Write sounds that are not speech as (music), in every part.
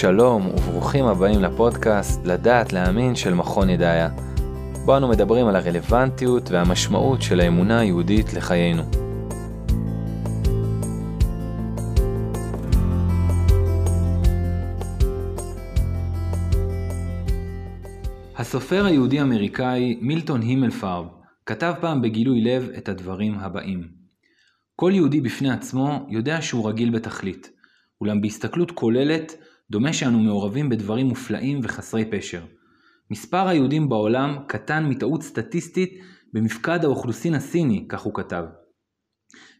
שלום וברוכים הבאים לפודקאסט לדעת להאמין של מכון ידעיה. בו אנו מדברים על הרלוונטיות והמשמעות של האמונה היהודית לחיינו. הסופר היהודי-אמריקאי מילטון הימלפרב כתב פעם בגילוי לב את הדברים הבאים: כל יהודי בפני עצמו יודע שהוא רגיל בתכלית, אולם בהסתכלות כוללת דומה שאנו מעורבים בדברים מופלאים וחסרי פשר. מספר היהודים בעולם קטן מטעות סטטיסטית במפקד האוכלוסין הסיני, כך הוא כתב.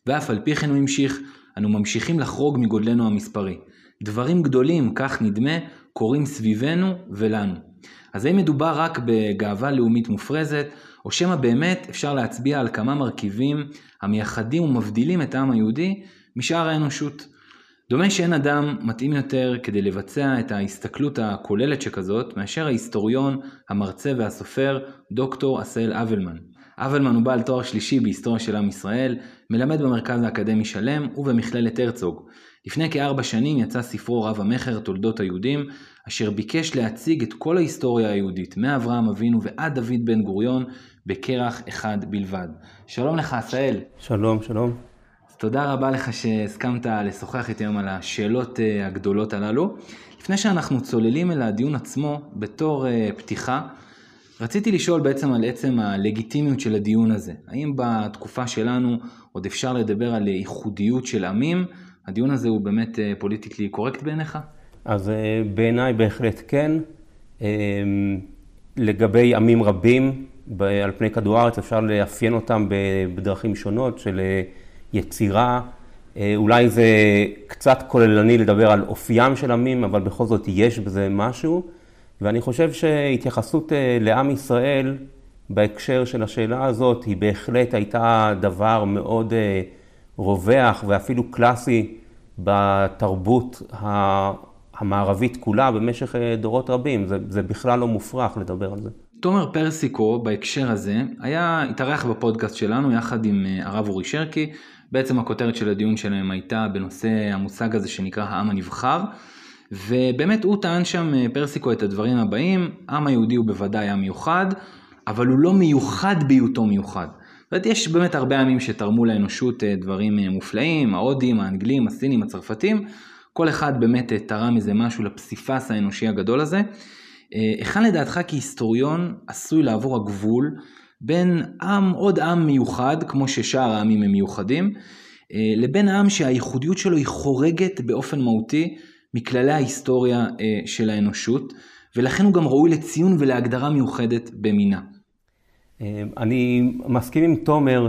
ואף על פי כן הוא המשיך, אנו ממשיכים לחרוג מגודלנו המספרי. דברים גדולים, כך נדמה, קורים סביבנו ולנו. אז האם מדובר רק בגאווה לאומית מופרזת, או שמא באמת אפשר להצביע על כמה מרכיבים המייחדים ומבדילים את העם היהודי משאר האנושות? דומה שאין אדם מתאים יותר כדי לבצע את ההסתכלות הכוללת שכזאת מאשר ההיסטוריון, המרצה והסופר דוקטור עשהאל אבלמן. אבלמן הוא בעל תואר שלישי בהיסטוריה של עם ישראל, מלמד במרכז האקדמי שלם ובמכללת הרצוג. לפני כארבע שנים יצא ספרו רב המכר תולדות היהודים, אשר ביקש להציג את כל ההיסטוריה היהודית, מאברהם אבינו ועד דוד בן גוריון, בכרך אחד בלבד. שלום לך עשהאל. שלום, שלום. תודה רבה לך שהסכמת לשוחח איתי היום על השאלות אה, הגדולות הללו. לפני שאנחנו צוללים אל הדיון עצמו, בתור אה, פתיחה, רציתי לשאול בעצם על עצם הלגיטימיות של הדיון הזה. האם בתקופה שלנו עוד אפשר לדבר על ייחודיות של עמים? הדיון הזה הוא באמת פוליטיקלי קורקט בעיניך? אז אה, בעיניי בהחלט כן. לגבי עמים רבים על פני כדור הארץ אפשר לאפיין אותם בדרכים שונות של יצירה. אה, אולי זה קצת כוללני לדבר על אופיים של עמים, אבל בכל זאת יש בזה משהו. ואני חושב שהתייחסות אה, לעם ישראל בהקשר של השאלה הזאת, היא בהחלט הייתה דבר מאוד אה, רווח ואפילו קלאסי בתרבות המערבית כולה במשך דורות רבים. זה, זה בכלל לא מופרך לדבר על זה. תומר פרסיקו בהקשר הזה היה, התארח בפודקאסט שלנו יחד עם הרב אורי שרקי בעצם הכותרת של הדיון שלהם הייתה בנושא המושג הזה שנקרא העם הנבחר. ובאמת הוא טען שם אה, פרסיקו את הדברים הבאים, העם היהודי הוא בוודאי עם מיוחד, אבל הוא לא מיוחד בהיותו מיוחד. זאת אומרת, יש באמת הרבה עמים שתרמו לאנושות אה, דברים אה, מופלאים, ההודים, האנגלים, הסינים, הצרפתים, כל אחד באמת תרם איזה משהו לפסיפס האנושי הגדול הזה. היכן לדעתך כהיסטוריון עשוי לעבור הגבול בין עם, עוד עם מיוחד, כמו ששאר העמים הם מיוחדים, אה, לבין עם שהייחודיות שלו היא חורגת באופן מהותי מכללי ההיסטוריה אה, של האנושות, ולכן הוא גם ראוי לציון ולהגדרה מיוחדת במינה. אה, אני מסכים עם תומר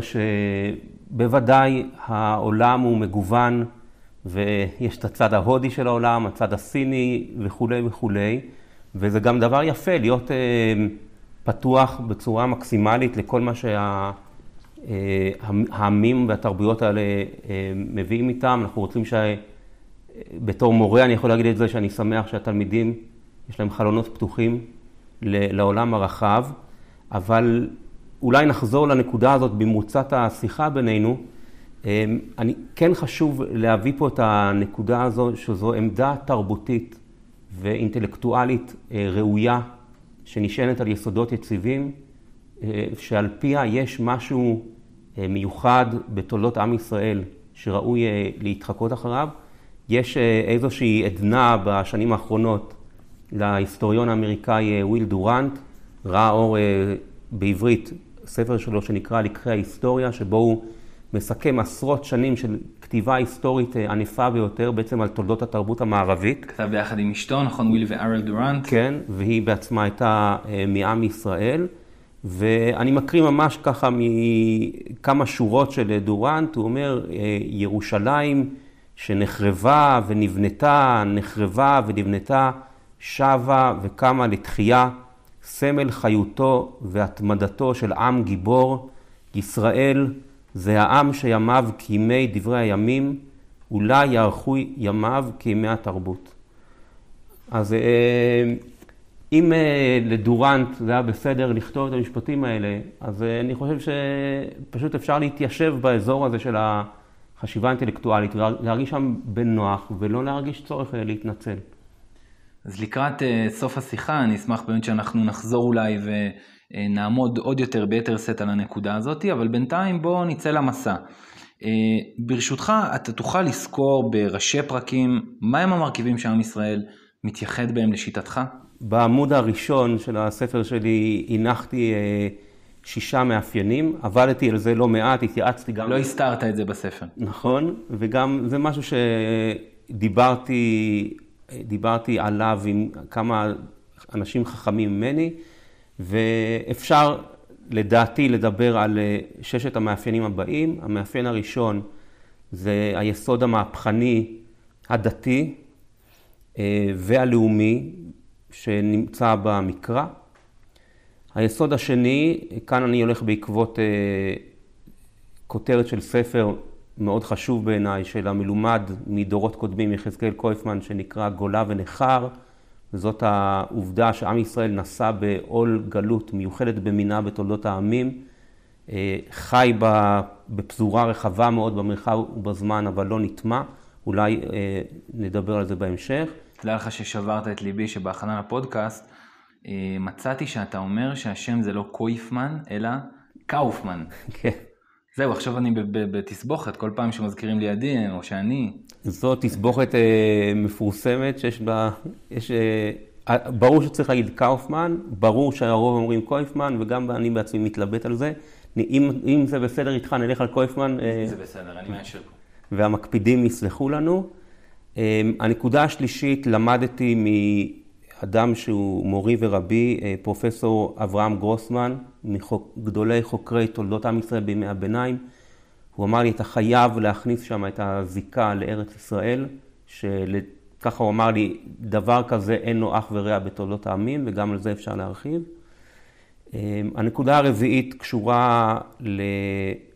שבוודאי העולם הוא מגוון ויש את הצד ההודי של העולם, הצד הסיני וכולי וכולי, וזה גם דבר יפה להיות פתוח בצורה מקסימלית לכל מה שהעמים והתרבויות האלה אה, מביאים איתם. אנחנו רוצים ש... בתור מורה אני יכול להגיד את זה שאני שמח שהתלמידים, יש להם חלונות פתוחים לעולם הרחב, אבל אולי נחזור לנקודה הזאת במרוצת השיחה בינינו. אה, אני, כן חשוב להביא פה את הנקודה הזו, שזו עמדה תרבותית ואינטלקטואלית אה, ראויה שנשענת על יסודות יציבים, אה, שעל פיה יש משהו אה, מיוחד בתולדות עם ישראל שראוי אה, להתחקות אחריו. יש איזושהי עדנה בשנים האחרונות להיסטוריון האמריקאי וויל דורנט, ראה אור בעברית ספר שלו שנקרא לקחי ההיסטוריה, שבו הוא מסכם עשרות שנים של כתיבה היסטורית אה, ענפה ביותר בעצם על תולדות התרבות המערבית. כתב ביחד עם אשתו, נכון? וויל וארל דורנט. כן, והיא בעצמה הייתה אה, מעם ישראל. ואני מקריא ממש ככה מכמה שורות של דורנט, הוא אומר, אה, ירושלים שנחרבה ונבנתה, נחרבה ונבנתה, שבה וקמה לתחייה, סמל חיותו והתמדתו של עם גיבור, ישראל זה העם שימיו כימי דברי הימים, אולי יארכו ימיו כימי התרבות. אז אה, אם אה, לדורנט זה היה בסדר לכתוב את המשפטים האלה, אז אה, אני חושב שפשוט אפשר להתיישב באזור הזה של החשיבה האינטלקטואלית, ולהרגיש שם בנוח, ולא להרגיש צורך להתנצל. אז לקראת סוף השיחה, אני אשמח באמת שאנחנו נחזור אולי ונעמוד עוד יותר ביתר שאת על הנקודה הזאת, אבל בינתיים בואו נצא למסע. Uh, ברשותך, אתה תוכל לזכור בראשי פרקים, מהם המרכיבים שעם ישראל מתייחד בהם לשיטתך? בעמוד הראשון של הספר שלי הנחתי uh, שישה מאפיינים, עבדתי על זה לא מעט, התייעצתי גם... לא הסתרת את זה בספר. נכון, וגם זה משהו שדיברתי דיברתי עליו עם כמה אנשים חכמים ממני, ואפשר לדעתי לדבר על ששת המאפיינים הבאים. המאפיין הראשון זה היסוד המהפכני הדתי והלאומי שנמצא במקרא. היסוד השני, כאן אני הולך בעקבות כותרת של ספר מאוד חשוב בעיניי של המלומד מדורות קודמים, יחזקאל קויפמן, שנקרא גולה ונכר. וזאת העובדה שעם ישראל נשא בעול גלות מיוחדת במינה בתולדות העמים, אה, חי בפזורה רחבה מאוד במרחב ובזמן, אבל לא נטמע. אולי אה, נדבר על זה בהמשך. תדע לך ששברת את ליבי שבהכנה לפודקאסט אה, מצאתי שאתה אומר שהשם זה לא קויפמן, אלא קאופמן. כן. זהו, עכשיו אני בתסבוכת, כל פעם שמזכירים לי עדי, או שאני. זו תסבוכת אה, מפורסמת שיש בה, יש, אה, ברור שצריך להגיד קאופמן, ברור שהרוב אומרים קויפמן, וגם אני בעצמי מתלבט על זה. אם, אם זה בסדר איתך, נלך על קויפמן. אה, זה בסדר, אני מאשר. והמקפידים יסלחו לנו. אה, הנקודה השלישית, למדתי אדם שהוא מורי ורבי, אה, פרופסור אברהם גרוסמן, מגדולי חוקרי תולדות עם ישראל בימי הביניים. הוא אמר לי, אתה חייב להכניס שם את הזיקה לארץ ישראל, שככה הוא אמר לי, דבר כזה אין לו אח ורע בתולדות העמים, וגם על זה אפשר להרחיב. אה, הנקודה הרביעית קשורה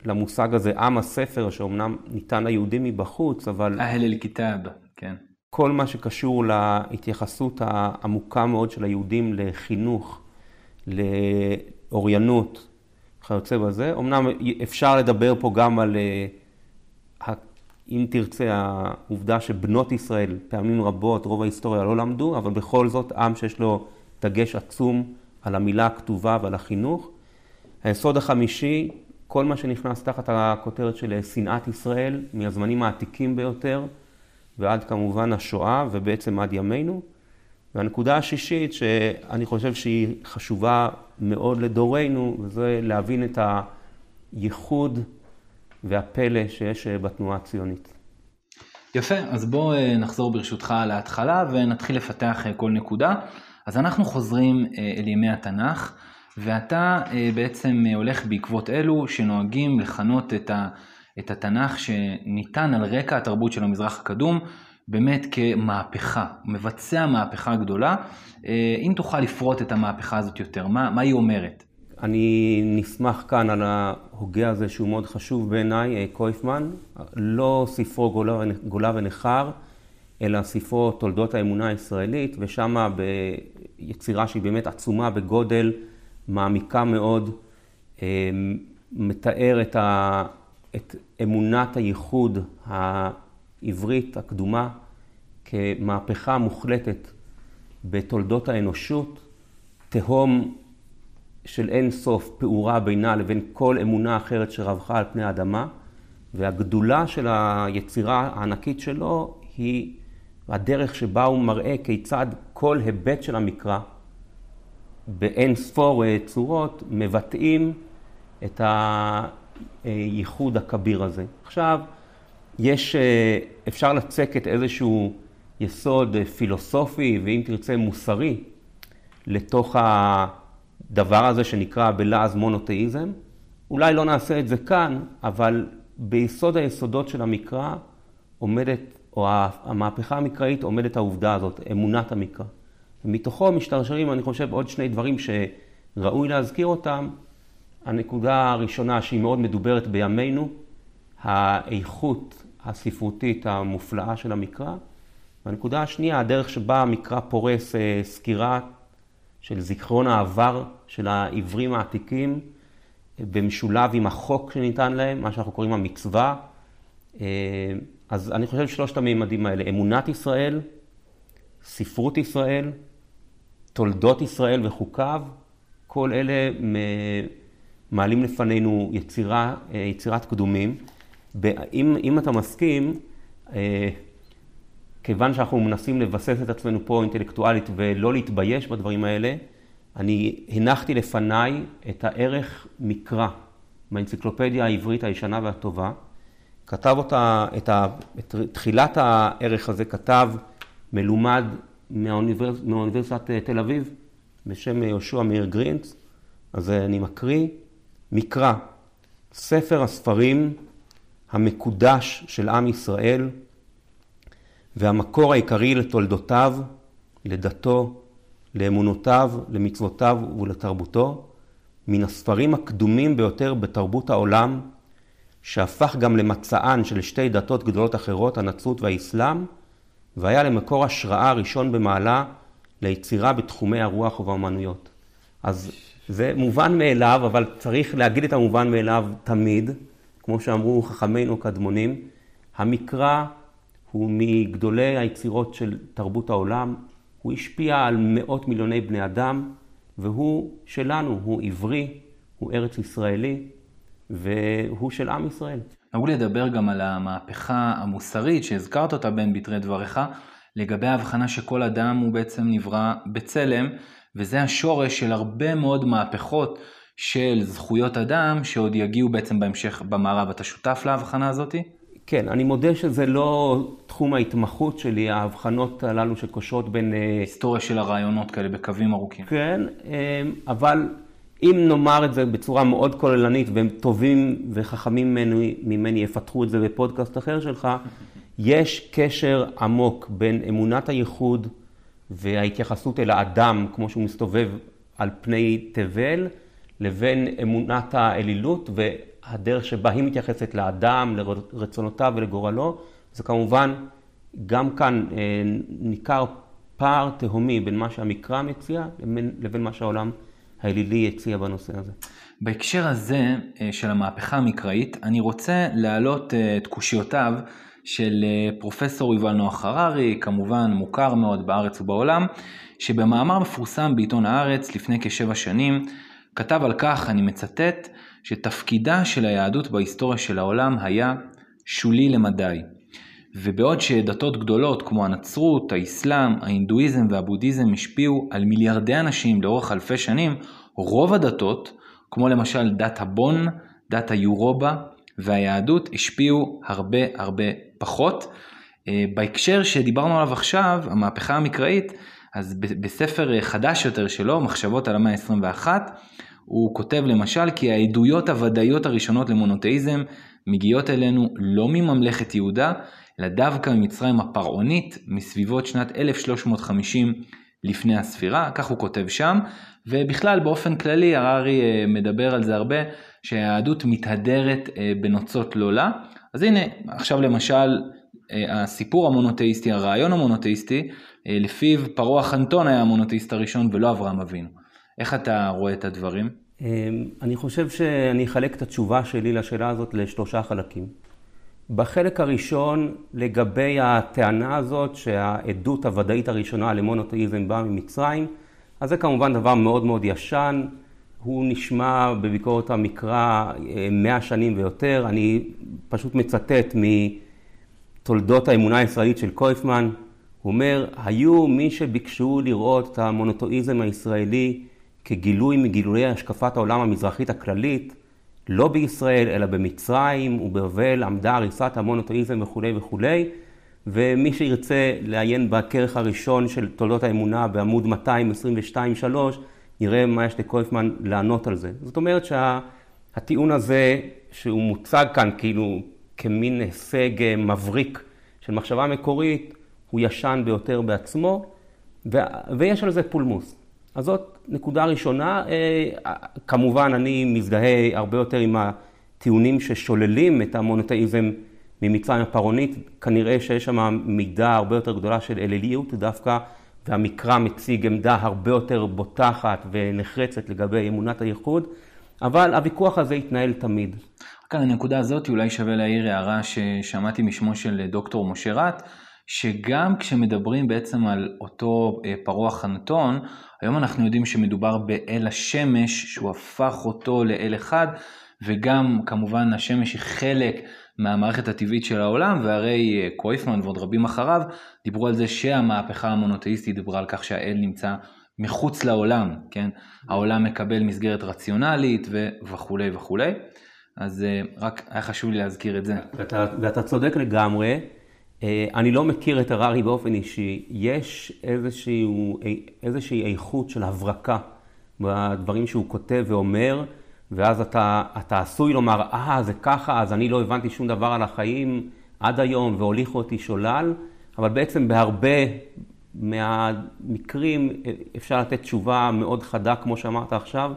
למושג הזה, עם הספר, שאומנם ניתן ליהודים מבחוץ, אבל... אהל אל-כיתאב. כל מה שקשור להתייחסות העמוקה מאוד של היהודים לחינוך, לאוריינות, כיוצא בזה. אמנם אפשר לדבר פה גם על, אה, אם תרצה, העובדה שבנות ישראל פעמים רבות, רוב ההיסטוריה לא למדו, אבל בכל זאת עם שיש לו דגש עצום על המילה הכתובה ועל החינוך. היסוד החמישי, כל מה שנכנס תחת הכותרת של שנאת ישראל, מהזמנים העתיקים ביותר, ועד כמובן השואה ובעצם עד ימינו. והנקודה השישית שאני חושב שהיא חשובה מאוד לדורנו, וזה להבין את הייחוד והפלא שיש בתנועה הציונית. יפה, אז בואו אה, נחזור ברשותך להתחלה ונתחיל לפתח אה, כל נקודה. אז אנחנו חוזרים אה, אל ימי התנ"ך, ואתה בעצם הולך בעקבות אלו שנוהגים לכנות את ה... את התנ"ך שניתן על רקע התרבות של המזרח הקדום באמת כמהפכה, מבצע מהפכה גדולה. אה, אם תוכל לפרוט את המהפכה הזאת יותר, מה, מה היא אומרת? אני נסמך כאן על ההוגה הזה שהוא מאוד חשוב בעיניי, אה, קויפמן, לא ספרו גולה, ונכר, אלא ספרו תולדות האמונה הישראלית, ושם ביצירה שהיא באמת עצומה בגודל, מעמיקה מאוד, אה, מתאר את ה... את אמונת הייחוד העברית הקדומה כמהפכה מוחלטת בתולדות האנושות, תהום של אין סוף פעורה בינה לבין כל אמונה אחרת שרווחה על פני האדמה, והגדולה של היצירה הענקית שלו היא הדרך שבה הוא מראה כיצד כל היבט של המקרא באין ספור צורות מבטאים את ה... הייחוד הכביר הזה. עכשיו, יש, אה, אפשר לצקת איזשהו יסוד אה, פילוסופי, ואם תרצה מוסרי, לתוך הדבר הזה שנקרא בלעז מונותאיזם. אולי לא נעשה את זה כאן, אבל ביסוד היסודות של המקרא עומדת, או המהפכה המקראית עומדת העובדה הזאת, אמונת המקרא. ומתוכו משתרשרים, אני חושב, עוד שני דברים שראוי להזכיר אותם. הנקודה הראשונה שהיא מאוד מדוברת בימינו, האיכות הספרותית המופלאה של המקרא. והנקודה השנייה, הדרך שבה המקרא פורס אה, סקירה של זיכרון העבר של העברים העתיקים, אה, במשולב עם החוק שניתן להם, מה שאנחנו קוראים המצווה. אה, אז אני חושב שלושת המימדים האלה, אמונת ישראל, ספרות ישראל, תולדות ישראל וחוקיו, כל אלה מעלים לפנינו יצירה, יצירת קדומים. אם, אם אתה מסכים, כיוון שאנחנו מנסים לבסס את עצמנו פה אינטלקטואלית ולא להתבייש בדברים האלה, אני הנחתי לפניי את הערך מקרא מהאנציקלופדיה העברית הישנה והטובה. כתב אותה, את, ה, את תחילת הערך הזה כתב מלומד מהאוניברס, מאוניברסיטת תל אביב בשם יהושע מאיר גרינץ, אז אני מקריא, מקרא, ספר הספרים המקודש של עם ישראל, והמקור העיקרי לתולדותיו, לדתו, לאמונותיו, למצוותיו ולתרבותו, מן הספרים הקדומים ביותר בתרבות העולם, שהפך גם למצען של שתי דתות גדולות אחרות, הנצרות והאסלאם, והיה למקור השראה ראשון במעלה ליצירה בתחומי הרוח ובאמנויות. אז זה מובן מאליו, אבל צריך להגיד את המובן מאליו תמיד, כמו שאמרו חכמינו קדמונים. המקרא הוא מגדולי היצירות של תרבות העולם, הוא השפיע על מאות מיליוני בני אדם, והוא שלנו, הוא עברי, הוא ארץ ישראלי, והוא של עם ישראל. נהוג לדבר גם על המהפכה המוסרית שהזכרת אותה בין בתרי דבריך, לגבי ההבחנה שכל אדם הוא בעצם נברא בצלם, וזה השורש של הרבה מאוד מהפכות של זכויות אדם שעוד יגיעו בעצם בהמשך במערב. אתה שותף להבחנה הזאתי? כן, אני מודה שזה לא תחום ההתמחות שלי, ההבחנות הללו שקושרות בין... אה, היסטוריה של הרעיונות כאלה בקווים ארוכים. כן, אה, אבל אם נאמר את זה בצורה מאוד כוללנית, והם טובים וחכמים ממני, ממני יפתחו את זה בפודקאסט אחר שלך, יש קשר עמוק בין אמונת הייחוד וההתייחסות אל האדם, כמו שהוא מסתובב על פני תבל, לבין אמונת האלילות והדרך שבה היא מתייחסת לאדם, לרצונותיו ולגורלו. זה כמובן, גם כאן אה, ניכר פער תהומי בין מה שהמקרא מציע לבין, מה שהעולם האלילי הציע בנושא הזה. בהקשר הזה אה, של המהפכה המקראית, אני רוצה להעלות אה, את קושיותיו של פרופסור יובל נוח הררי, כמובן מוכר מאוד בארץ ובעולם, שבמאמר מפורסם בעיתון הארץ לפני כשבע שנים, כתב על כך, אני מצטט, שתפקידה של היהדות בהיסטוריה של העולם היה שולי למדי. ובעוד שדתות גדולות כמו הנצרות, האסלאם, ההינדואיזם והבודהיזם השפיעו על מיליארדי אנשים לאורך אלפי שנים, רוב הדתות, כמו למשל דת הבון, דת היורובה והיהדות, השפיעו הרבה הרבה פחות. אה, בהקשר שדיברנו עליו עכשיו, המהפכה המקראית, אז בספר חדש יותר שלו, מחשבות על המאה ה-21, הוא כותב למשל כי העדויות הוודאיות הראשונות למונותאיזם מגיעות אלינו לא מממלכת יהודה, אלא דווקא ממצרים הפרעונית מסביבות שנת 1350 לפני הספירה, כך הוא כותב שם, ובכלל באופן כללי הררי אה, מדבר על זה הרבה, שהיהדות מתהדרת אה, בנוצות לא לה. אז הנה, עכשיו למשל אה, הסיפור המונותאיסטי, הרעיון המונותאיסטי, לפיו פרעה חנטון היה המונותאיסט הראשון ולא אברהם אבינו. איך אתה רואה את הדברים? אמ, אני חושב שאני אחלק את התשובה שלי לשאלה הזאת לשלושה חלקים. בחלק הראשון, לגבי הטענה הזאת שהעדות הוודאית הראשונה למונותאיזם באה ממצרים, אז זה כמובן דבר מאוד מאוד ישן, הוא נשמע בביקורת המקרא אה, מאה שנים ויותר. אני פשוט מצטט מתולדות האמונה הישראלית של קויפמן. הוא אומר, היו מי שביקשו לראות את המונותואיזם הישראלי כגילוי מגילויי השקפת העולם המזרחית הכללית, לא בישראל אלא במצרים ובבבל עמדה הריסת המונותואיזם וכולי וכולי, ומי שירצה לעיין בכרך הראשון של תולדות האמונה בעמוד 222-3, נראה מה יש לקויפמן לענות על זה. זאת אומרת שהטיעון שה, הזה, שהוא מוצג כאן כאילו כמין הישג מבריק של מחשבה מקורית, הוא ישן ביותר בעצמו, ו, ויש על זה פולמוס. אז זאת נקודה ראשונה. אה, כמובן, אני מזדהה הרבה יותר עם הטיעונים ששוללים את המונותאיזם ממצרים הפרעונית. כנראה שיש שם מידה הרבה יותר גדולה של אליליות דווקא, והמקרא מציג עמדה הרבה יותר בוטחת ונחרצת לגבי אמונת הייחוד, אבל הוויכוח הזה התנהל תמיד. רק על הנקודה הזאת אולי שווה להעיר הערה ששמעתי משמו של דוקטור משה רט, שגם כשמדברים בעצם על אותו אה, פרעה חנטון, היום אנחנו יודעים שמדובר באל השמש, שהוא הפך אותו לאל אחד, וגם כמובן השמש היא חלק מהמערכת הטבעית של העולם, והרי אה, קרויפמן ועוד רבים אחריו דיברו על זה שהמהפכה המונותאיסטית דיברה על כך שהאל נמצא מחוץ לעולם, כן? העולם מקבל מסגרת רציונלית וכולי וכולי. אז אה, רק היה חשוב לי להזכיר את זה. ואתה, ואתה צודק לגמרי. אה, אני לא מכיר את הררי באופן אישי. יש איזושהי, איזושהי איכות של הברקה בדברים שהוא כותב ואומר, ואז אתה, אתה עשוי לומר, אה, זה ככה, אז אני לא הבנתי שום דבר על החיים עד היום והוליכו אותי שולל, אבל בעצם בהרבה מהמקרים אפשר לתת תשובה מאוד חדה, כמו שאמרת עכשיו,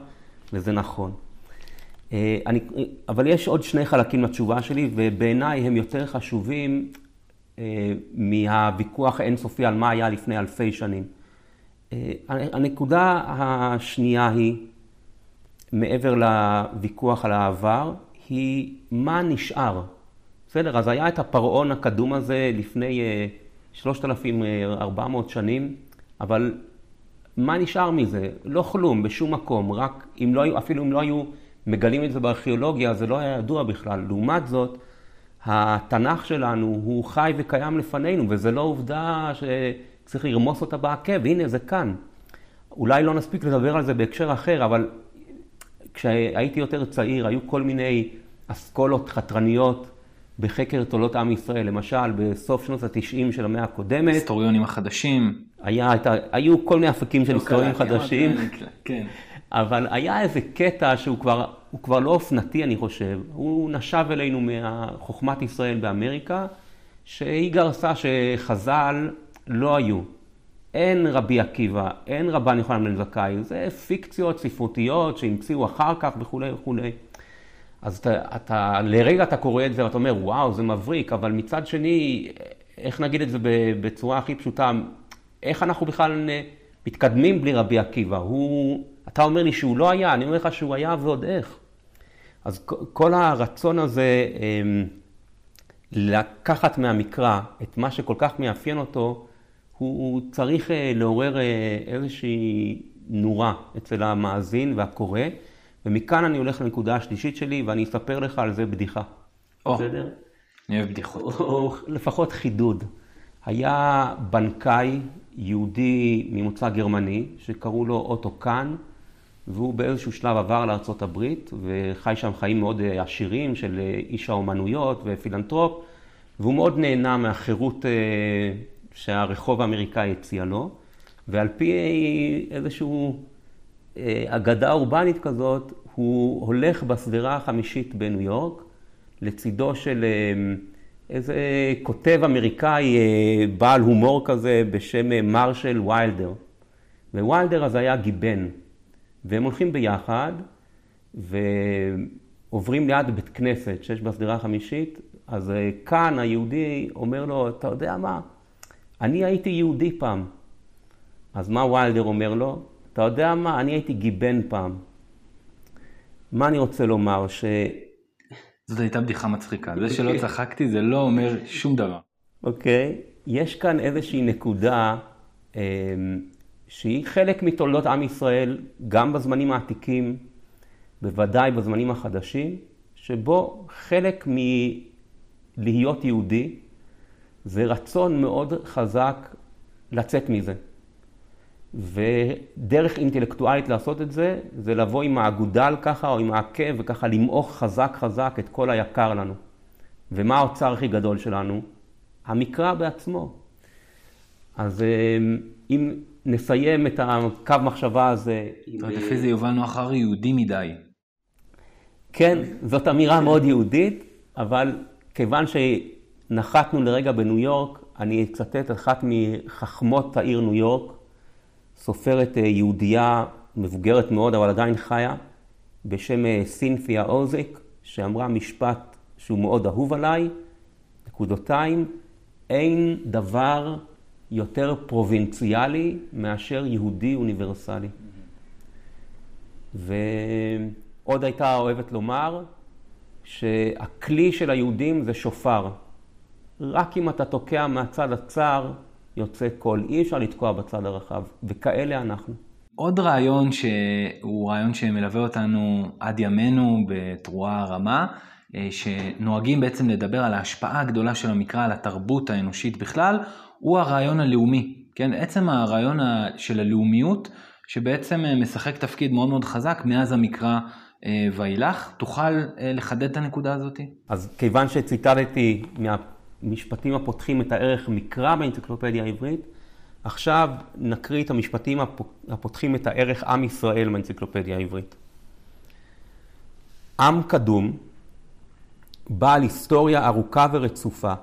וזה נכון. אה, אני, אבל יש עוד שני חלקים לתשובה שלי, ובעיניי הם יותר חשובים אה, מהוויכוח האינסופי על מה היה לפני אלפי שנים. אה, הנקודה השנייה היא, מעבר לוויכוח על העבר, היא מה נשאר. בסדר, אז היה את הפרעון הקדום הזה לפני 3,400 שנים, אבל מה נשאר מזה? לא כלום, בשום מקום, רק אם לא היו, אפילו אם לא היו מגלים את זה בארכיאולוגיה, זה לא היה ידוע בכלל. לעומת זאת, התנ"ך שלנו הוא חי וקיים לפנינו, וזו לא עובדה שצריך לרמוס אותה בעקב, הנה זה כאן. אולי לא נספיק לדבר על זה בהקשר אחר, אבל כשהייתי יותר צעיר, היו כל מיני אסכולות חתרניות בחקר תולדות עם ישראל, למשל בסוף שנות התשעים של המאה הקודמת. היסטוריונים החדשים. היה, היית, היו כל מיני אפיקים של היסטוריונים חדשים. כן. אבל היה איזה קטע שהוא כבר, כבר לא אופנתי, אני חושב. הוא נשב אלינו מחוכמת ישראל באמריקה, שהיא גרסה שחז"ל לא היו. אין רבי עקיבא, אין רבן יוחנן בן זכאי, זה פיקציות ספרותיות שהמציאו אחר כך וכולי וכולי. אז אתה, אתה, לרגע אתה קורא את זה ואתה אומר, וואו, זה מבריק, אבל מצד שני, איך נגיד את זה בצורה הכי פשוטה, איך אנחנו בכלל מתקדמים בלי רבי עקיבא? הוא, אתה אומר לי שהוא לא היה, אני אומר לך שהוא היה ועוד איך. אז כל הרצון הזה אמ, לקחת מהמקרא את מה שכל כך מאפיין אותו, הוא צריך אה, לעורר אה, איזושהי נורה אצל המאזין והקורא. ומכאן אני הולך לנקודה השלישית שלי, ואני אספר לך על זה בדיחה. או, בסדר? אני אוהב בדיחות. או לפחות חידוד. היה בנקאי יהודי ממוצא גרמני, שקראו לו אוטו קאן, והוא באיזשהו שלב עבר לארה"ב, וחי שם חיים מאוד אה, עשירים של איש האומנויות ופילנטרופ, והוא מאוד נהנה מהחירות שהרחוב האמריקאי הציע לו, ועל פי איזשהו אגדה אורבנית כזאת, הוא הולך בשדירה החמישית בניו יורק, לצידו של אה, איזה כותב אמריקאי אה, בעל הומור כזה בשם אה, מרשל ויילדר. וויילדר אז היה גיבן, והם הולכים ביחד, ועוברים ליד בית כנסת שיש בשדירה החמישית, אז קאן היהודי אומר לו, אתה יודע מה, אני הייתי יהודי פעם. אז מה ויילדר אומר לו? אתה יודע מה, אני הייתי גיבן פעם. מה אני רוצה לומר? ש... זאת הייתה בדיחה מצחיקה. זה שלא אוקיי. צחקתי זה לא אומר שום דבר. אוקיי. Okay. יש כאן איזושהי נקודה אה, שהיא חלק מתולדות עם ישראל, גם בזמנים העתיקים, בוודאי בזמנים החדשים, שבו חלק מלהיות יהודי זה רצון מאוד חזק לצאת מזה. ודרך אינטלקטואלית לעשות את זה, זה לבוא עם האגודל ככה, או עם העקב, וככה למעוך חזק חזק את כל היקר לנו. ומה האוצר הכי גדול שלנו? המקרא בעצמו. אז אה, אם נסיים את הקו מחשבה הזה... לפי זה יובלנו אחר יהודי מדי. כן, זאת אמירה מאוד יהודית, אבל כיוון שנחתנו לרגע בניו יורק, אני אצטט אחת מחכמות העיר ניו יורק, סופרת אה, יהודייה מבוגרת מאוד, אבל עדיין חיה, בשם אה, סינפיה אוזק, שאמרה משפט שהוא מאוד אהוב עליי, נקודותיים, אין דבר יותר פרובינציאלי מאשר יהודי אוניברסלי. ועוד הייתה אוהבת לומר שהכלי של היהודים זה שופר. רק אם אתה תוקע מהצד הצר, יוצא קול. אי אפשר לתקוע בצד הרחב, וכאלה אנחנו. עוד רעיון שהוא רעיון שמלווה אותנו עד ימינו בתרועה רמה, אה, שנוהגים בעצם לדבר על ההשפעה הגדולה של המקרא על התרבות האנושית בכלל, הוא הרעיון הלאומי. כן, עצם הרעיון של הלאומיות, שבעצם אה, משחק תפקיד מאוד מאוד חזק מאז המקרא אה, ואילך. תוכל לחדד את הנקודה הזאת? אז כיוון שציטטתי מהמשפטים הפותחים את הערך מקרא באנציקלופדיה העברית, עכשיו נקריא את המשפטים הפותחים את הערך עם ישראל באנציקלופדיה העברית. עם קדום, בעל היסטוריה ארוכה ורצופה,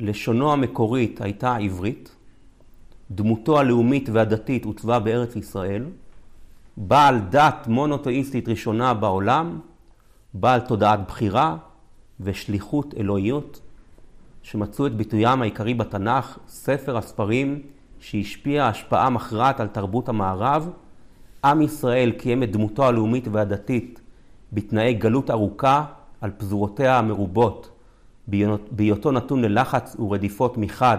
לשונו המקורית הייתה העברית, דמותו הלאומית והדתית עוצבה בארץ ישראל, בעל דת מונותאיסטית ראשונה בעולם, בעל תודעת בחירה ושליחות אלוהיות, שמצאו את ביטוים העיקרי בתנ"ך, ספר הספרים שהשפיע השפעה מכרעת על תרבות המערב, עם ישראל קיים את דמותו הלאומית והדתית בתנאי גלות ארוכה על פזורותיה המרובות, בהיותו נתון ללחץ ורדיפות מחד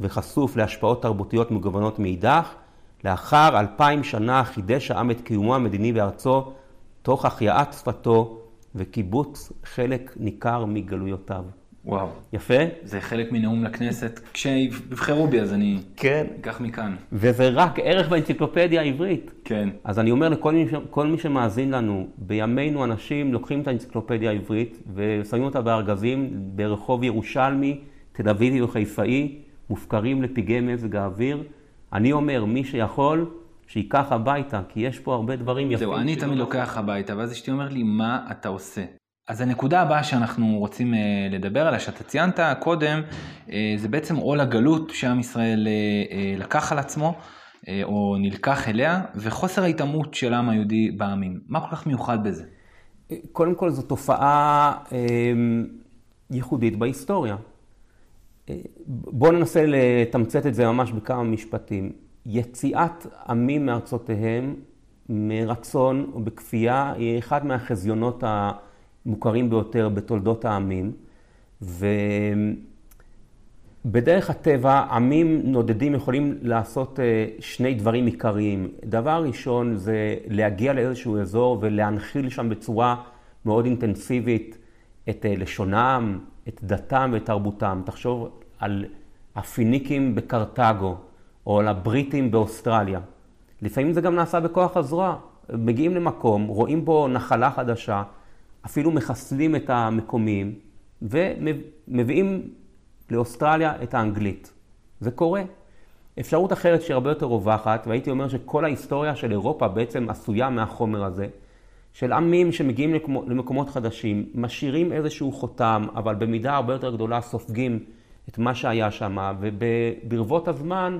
וחשוף להשפעות תרבותיות מגוונות מאידך, לאחר אלפיים שנה חידש העם את קיומו המדיני בארצו, תוך החייאת שפתו וקיבוץ חלק ניכר מגלויותיו. וואו. יפה? זה חלק מנאום לכנסת. כשיבחרו בי אז אני כן. אקח מכאן. וזה רק ערך באנציקלופדיה העברית. כן. אז אני אומר לכל מי, כל מי שמאזין לנו, בימינו אנשים לוקחים את האנציקלופדיה העברית ושמים אותה בארגזים ברחוב ירושלמי, תל אביבי וחיפאי, מופקרים לפגעי מזג האוויר. אני אומר, מי שיכול, שייקח הביתה, כי יש פה הרבה דברים יפים. זהו, אני תמיד לוקח הביתה, ואז אשתי אומר לי, מה אתה עושה? אז הנקודה הבאה שאנחנו רוצים אה, לדבר עליה, שאתה ציינת קודם, אה, זה בעצם עול הגלות שעם ישראל אה, לקח על עצמו, או נלקח אליה, וחוסר ההיטמעות של העם היהודי בעמים. מה כל כך מיוחד בזה? קודם כל זו תופעה ייחודית בהיסטוריה. בואו ננסה לתמצת את זה ממש בכמה משפטים. יציאת עמים מארצותיהם מרצון או בכפייה היא אחד מהחזיונות ה... מוכרים ביותר בתולדות העמים, ובדרך הטבע עמים נודדים יכולים לעשות אה, שני דברים עיקריים. דבר ראשון זה להגיע לאיזשהו אזור ולהנחיל שם בצורה מאוד אינטנסיבית את אה, לשונם, את דתם ואת תרבותם. תחשוב על הפיניקים בקרתגו, או על הבריטים באוסטרליה. לפעמים זה גם נעשה בכוח הזרוע. מגיעים למקום, רואים בו נחלה חדשה, אפילו מחסלים את המקומיים ומביאים לאוסטרליה את האנגלית. זה קורה. אפשרות אחרת שהיא הרבה יותר רווחת, והייתי אומר שכל ההיסטוריה של אירופה בעצם עשויה מהחומר הזה, של עמים שמגיעים למקומות חדשים, משאירים איזשהו חותם, אבל במידה הרבה יותר גדולה סופגים את מה שהיה שם, וברבות הזמן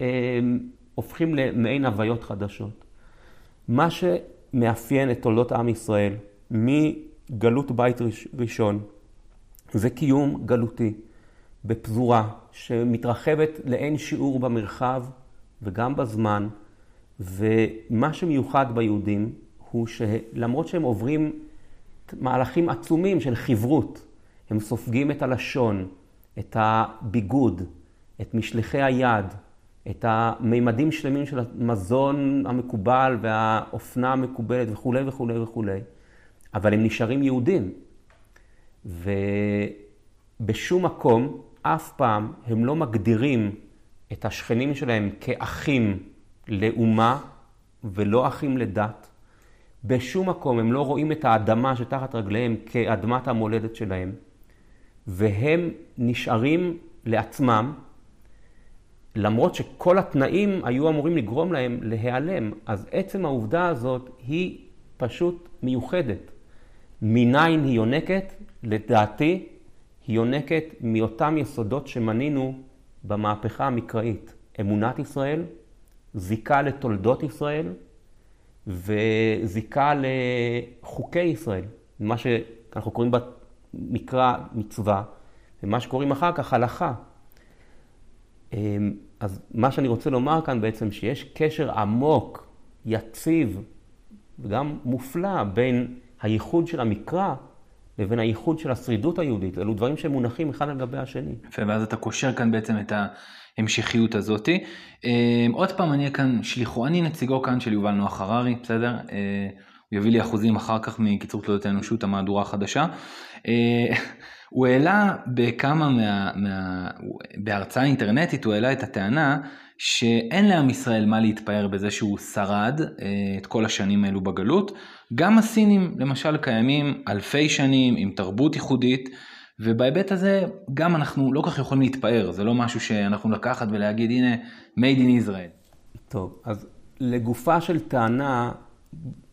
הם הופכים למעין הוויות חדשות. מה שמאפיין את תולדות עם ישראל, מגלות בית ראשון. זה קיום גלותי בפזורה שמתרחבת לאין שיעור במרחב וגם בזמן, ומה שמיוחד ביהודים הוא שלמרות שהם עוברים מהלכים עצומים של חברות, הם סופגים את הלשון, את הביגוד, את משלחי היד, את המימדים שלמים של המזון המקובל והאופנה המקובלת וכולי וכולי וכולי. אבל הם נשארים יהודים. ובשום מקום, אף פעם, הם לא מגדירים את השכנים שלהם כאחים לאומה ולא אחים לדת. בשום מקום הם לא רואים את האדמה שתחת רגליהם כאדמת המולדת שלהם, והם נשארים לעצמם, למרות שכל התנאים היו אמורים לגרום להם להיעלם. אז עצם העובדה הזאת היא פשוט מיוחדת. מניין היא יונקת? לדעתי, היא יונקת מאותם יסודות שמנינו במהפכה המקראית. אמונת ישראל, זיקה לתולדות ישראל וזיקה לחוקי ישראל. מה שאנחנו קוראים במקרא מצווה, ומה שקוראים אחר כך הלכה. אז מה שאני רוצה לומר כאן בעצם, שיש קשר עמוק, יציב וגם מופלא בין הייחוד של המקרא לבין הייחוד של השרידות היהודית. אלו דברים שמונחים אחד על גבי השני. יפה, ואז אתה קושר כאן בעצם את ההמשכיות הזאתי. אה, עוד פעם, אני כאן שליחו, אני נציגו כאן של יובל נוח הררי, בסדר? אה, הוא יביא לי אחוזים אחר כך מקיצור תולדות האנושות, המהדורה החדשה. אה, הוא העלה בכמה מה... מה... בהרצאה אינטרנטית, הוא העלה את הטענה שאין לעם ישראל מה להתפאר בזה שהוא שרד אה, את כל השנים האלו בגלות. גם הסינים למשל קיימים אלפי שנים עם תרבות ייחודית, ובהיבט הזה גם אנחנו לא כך יכולים להתפאר, זה לא משהו שאנחנו לקחת ולהגיד הנה made in Israel. טוב, אז לגופה של טענה,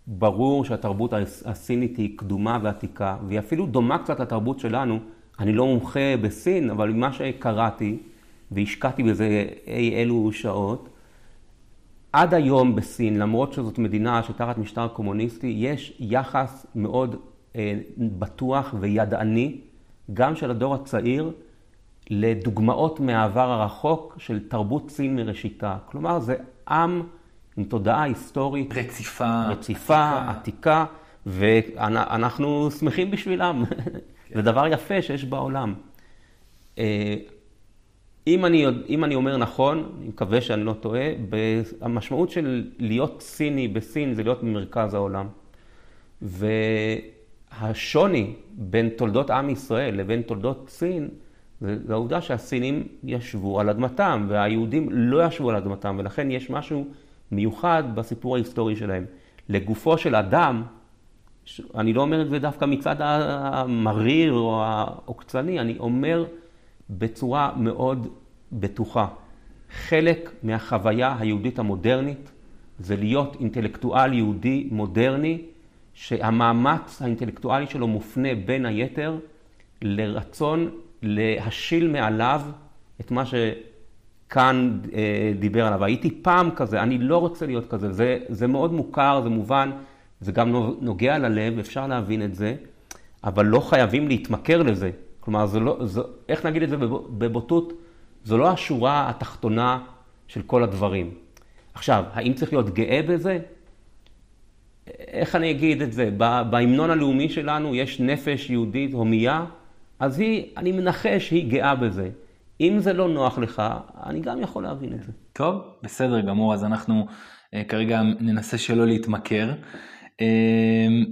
ברור שהתרבות הסינית היא קדומה ועתיקה, והיא אפילו דומה קצת לתרבות שלנו. אני לא מומחה בסין, אבל ממה שקראתי, והשקעתי בזה אי אלו שעות, עד היום בסין, למרות שזאת מדינה שתחת משטר קומוניסטי, יש יחס מאוד אה, בטוח וידעני, גם של הדור הצעיר, לדוגמאות מהעבר הרחוק של תרבות סין מראשיתה. כלומר, זה עם עם תודעה היסטורית רציפה, רציפה עתיקה, עתיקה ואנחנו שמחים בשבילם. (laughs) כן. זה דבר יפה שיש בעולם. אם אני, אם אני אומר נכון, אני מקווה שאני לא טועה, המשמעות של להיות סיני בסין זה להיות במרכז העולם. והשוני בין תולדות עם ישראל לבין תולדות סין, זה העובדה שהסינים ישבו על אדמתם והיהודים לא ישבו על אדמתם, ולכן יש משהו מיוחד בסיפור ההיסטורי שלהם. לגופו של אדם, אני לא אומר את זה דווקא מצד המריר או העוקצני, אני אומר בצורה מאוד בטוחה. חלק מהחוויה היהודית המודרנית זה להיות אינטלקטואל יהודי מודרני, שהמאמץ האינטלקטואלי שלו מופנה בין היתר לרצון להשיל מעליו את מה שכאן אה, דיבר עליו. הייתי פעם כזה, אני לא רוצה להיות כזה. זה, זה מאוד מוכר, זה מובן, זה גם נוגע ללב, אפשר להבין את זה, אבל לא חייבים להתמכר לזה. כלומר, זה לא, זה, איך נגיד את זה בבוטות? זו לא השורה התחתונה של כל הדברים. עכשיו, האם צריך להיות גאה בזה? איך אני אגיד את זה? בהמנון הלאומי שלנו יש נפש יהודית הומייה, אז היא, אני מנחש שהיא גאה בזה. אם זה לא נוח לך, אני גם יכול להבין את זה. טוב, בסדר גמור, אז אנחנו uh, כרגע ננסה שלא להתמכר. Uh,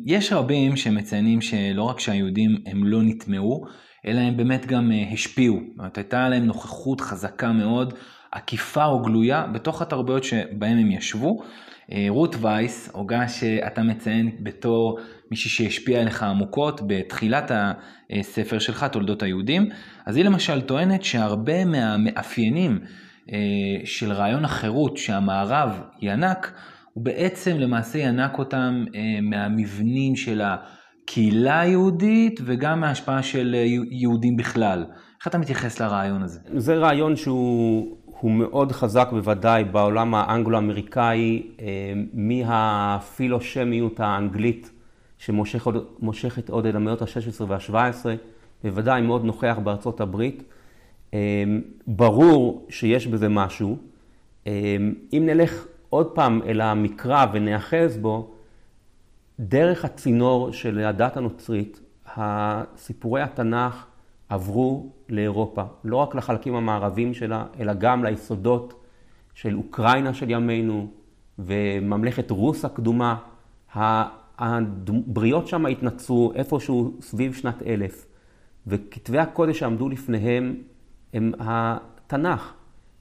יש רבים שמציינים שלא רק שהיהודים הם לא נטמעו, אלא הם באמת גם uh, השפיעו. זאת אומרת, הייתה להם נוכחות חזקה מאוד, עקיפה או גלויה, בתוך התרבויות שבהם הם ישבו. Uh, רות וייס, הוגה שאתה מציין בתור מישהי שהשפיעה עליך עמוקות בתחילת הספר שלך, תולדות היהודים, אז היא למשל טוענת שהרבה מהמאפיינים uh, של רעיון החירות שהמערב ינק, הוא בעצם למעשה ינק אותם מהמבנים של ה... הקהילה היהודית וגם מההשפעה של יהודים בכלל. איך אתה מתייחס לרעיון הזה? זה רעיון שהוא מאוד חזק בוודאי בעולם האנגלו-אמריקאי, אה, מהפילושמיות האנגלית שמושכת עוד אל המאות ה-16 וה-17, בוודאי מאוד נוכח בארצות הברית. אה, ברור שיש בזה משהו. אה, אם נלך עוד פעם אל המקרא ונאחז בו, דרך הצינור של הדת הנוצרית, הסיפורי התנ"ך עברו לאירופה, לא רק לחלקים המערביים שלה, אלא גם ליסודות של אוקראינה של ימינו וממלכת רוס הקדומה. הבריות שם התנצרו איפשהו סביב שנת אלף, וכתבי הקודש שעמדו לפניהם הם התנ"ך,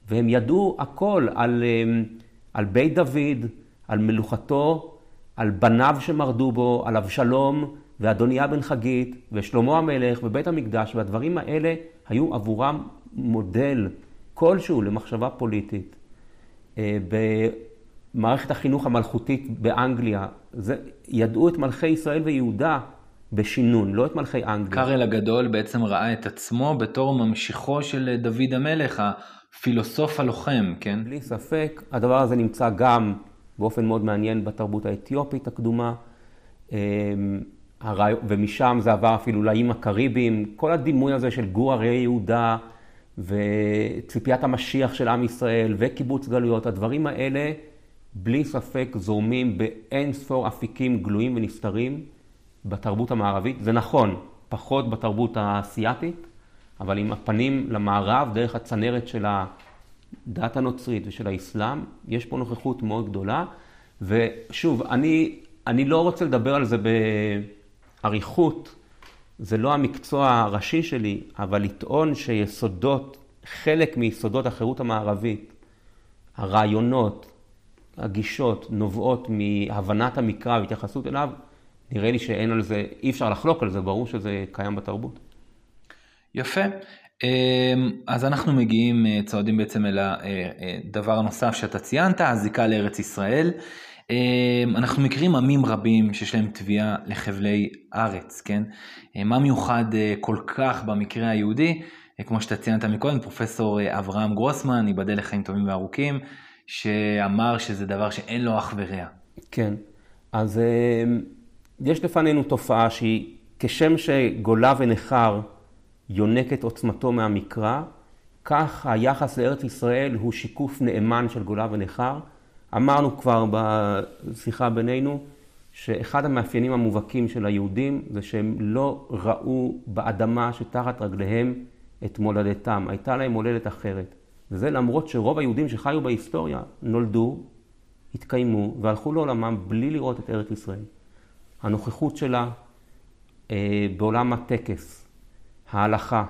והם ידעו הכל על, על בית דוד, על מלוכתו על בניו שמרדו בו, על אבשלום ואדוניה בן חגית ושלמה המלך ובית המקדש, והדברים האלה היו עבורם מודל כלשהו למחשבה פוליטית. אה, במערכת החינוך המלכותית באנגליה, זה, ידעו את מלכי ישראל ויהודה בשינון, לא את מלכי אנגליה. קארל הגדול בעצם ראה את עצמו בתור ממשיכו של דוד המלך, הפילוסוף הלוחם, כן? בלי ספק. הדבר הזה נמצא גם באופן מאוד מעניין בתרבות האתיופית הקדומה, אמ, ומשם זה עבר אפילו לאיים הקריביים, כל הדימוי הזה של גור הרי יהודה וציפיית המשיח של עם ישראל וקיבוץ גלויות, הדברים האלה בלי ספק זורמים באין ספור אפיקים גלויים ונסתרים בתרבות המערבית. זה נכון, פחות בתרבות האסייתית, אבל עם הפנים למערב, דרך הצנרת של הדת הנוצרית ושל האסלאם, יש פה נוכחות מאוד גדולה. ושוב, אני, אני לא רוצה לדבר על זה באריכות, זה לא המקצוע הראשי שלי, אבל לטעון שיסודות, חלק מיסודות החירות המערבית, הרעיונות, הגישות, נובעות מהבנת המקרא והתייחסות אליו, נראה לי שאין על זה, אי אפשר לחלוק על זה, ברור שזה קיים בתרבות. יפה. אמ, אז אנחנו מגיעים, אה, צועדים בעצם אל הדבר הנוסף שאתה ציינת, הזיקה לארץ ישראל. אמ, אנחנו מכירים עמים רבים שיש להם תביעה לחבלי ארץ, כן? אה, מה מיוחד אה, כל כך במקרה היהודי? כמו שאתה ציינת מקודם, פרופסור אברהם גרוסמן, ייבדל לחיים טובים וארוכים, שאמר שזה דבר שאין לו אח ורע. כן, אז אמ, יש לפנינו תופעה שהיא כשם שגולה ונחר יונק את עוצמתו מהמקרא, כך היחס לארץ ישראל הוא שיקוף נאמן של גולה ונחר. אמרנו כבר בשיחה בינינו, שאחד המאפיינים המובהקים של היהודים זה שהם לא ראו באדמה שתחת רגליהם את מולדתם, הייתה להם מולדת אחרת. וזה למרות שרוב היהודים שחיו בהיסטוריה נולדו, התקיימו והלכו לעולמם בלי לראות את ארץ ישראל. הנוכחות שלה אה, בעולם הטקס, ההלכה,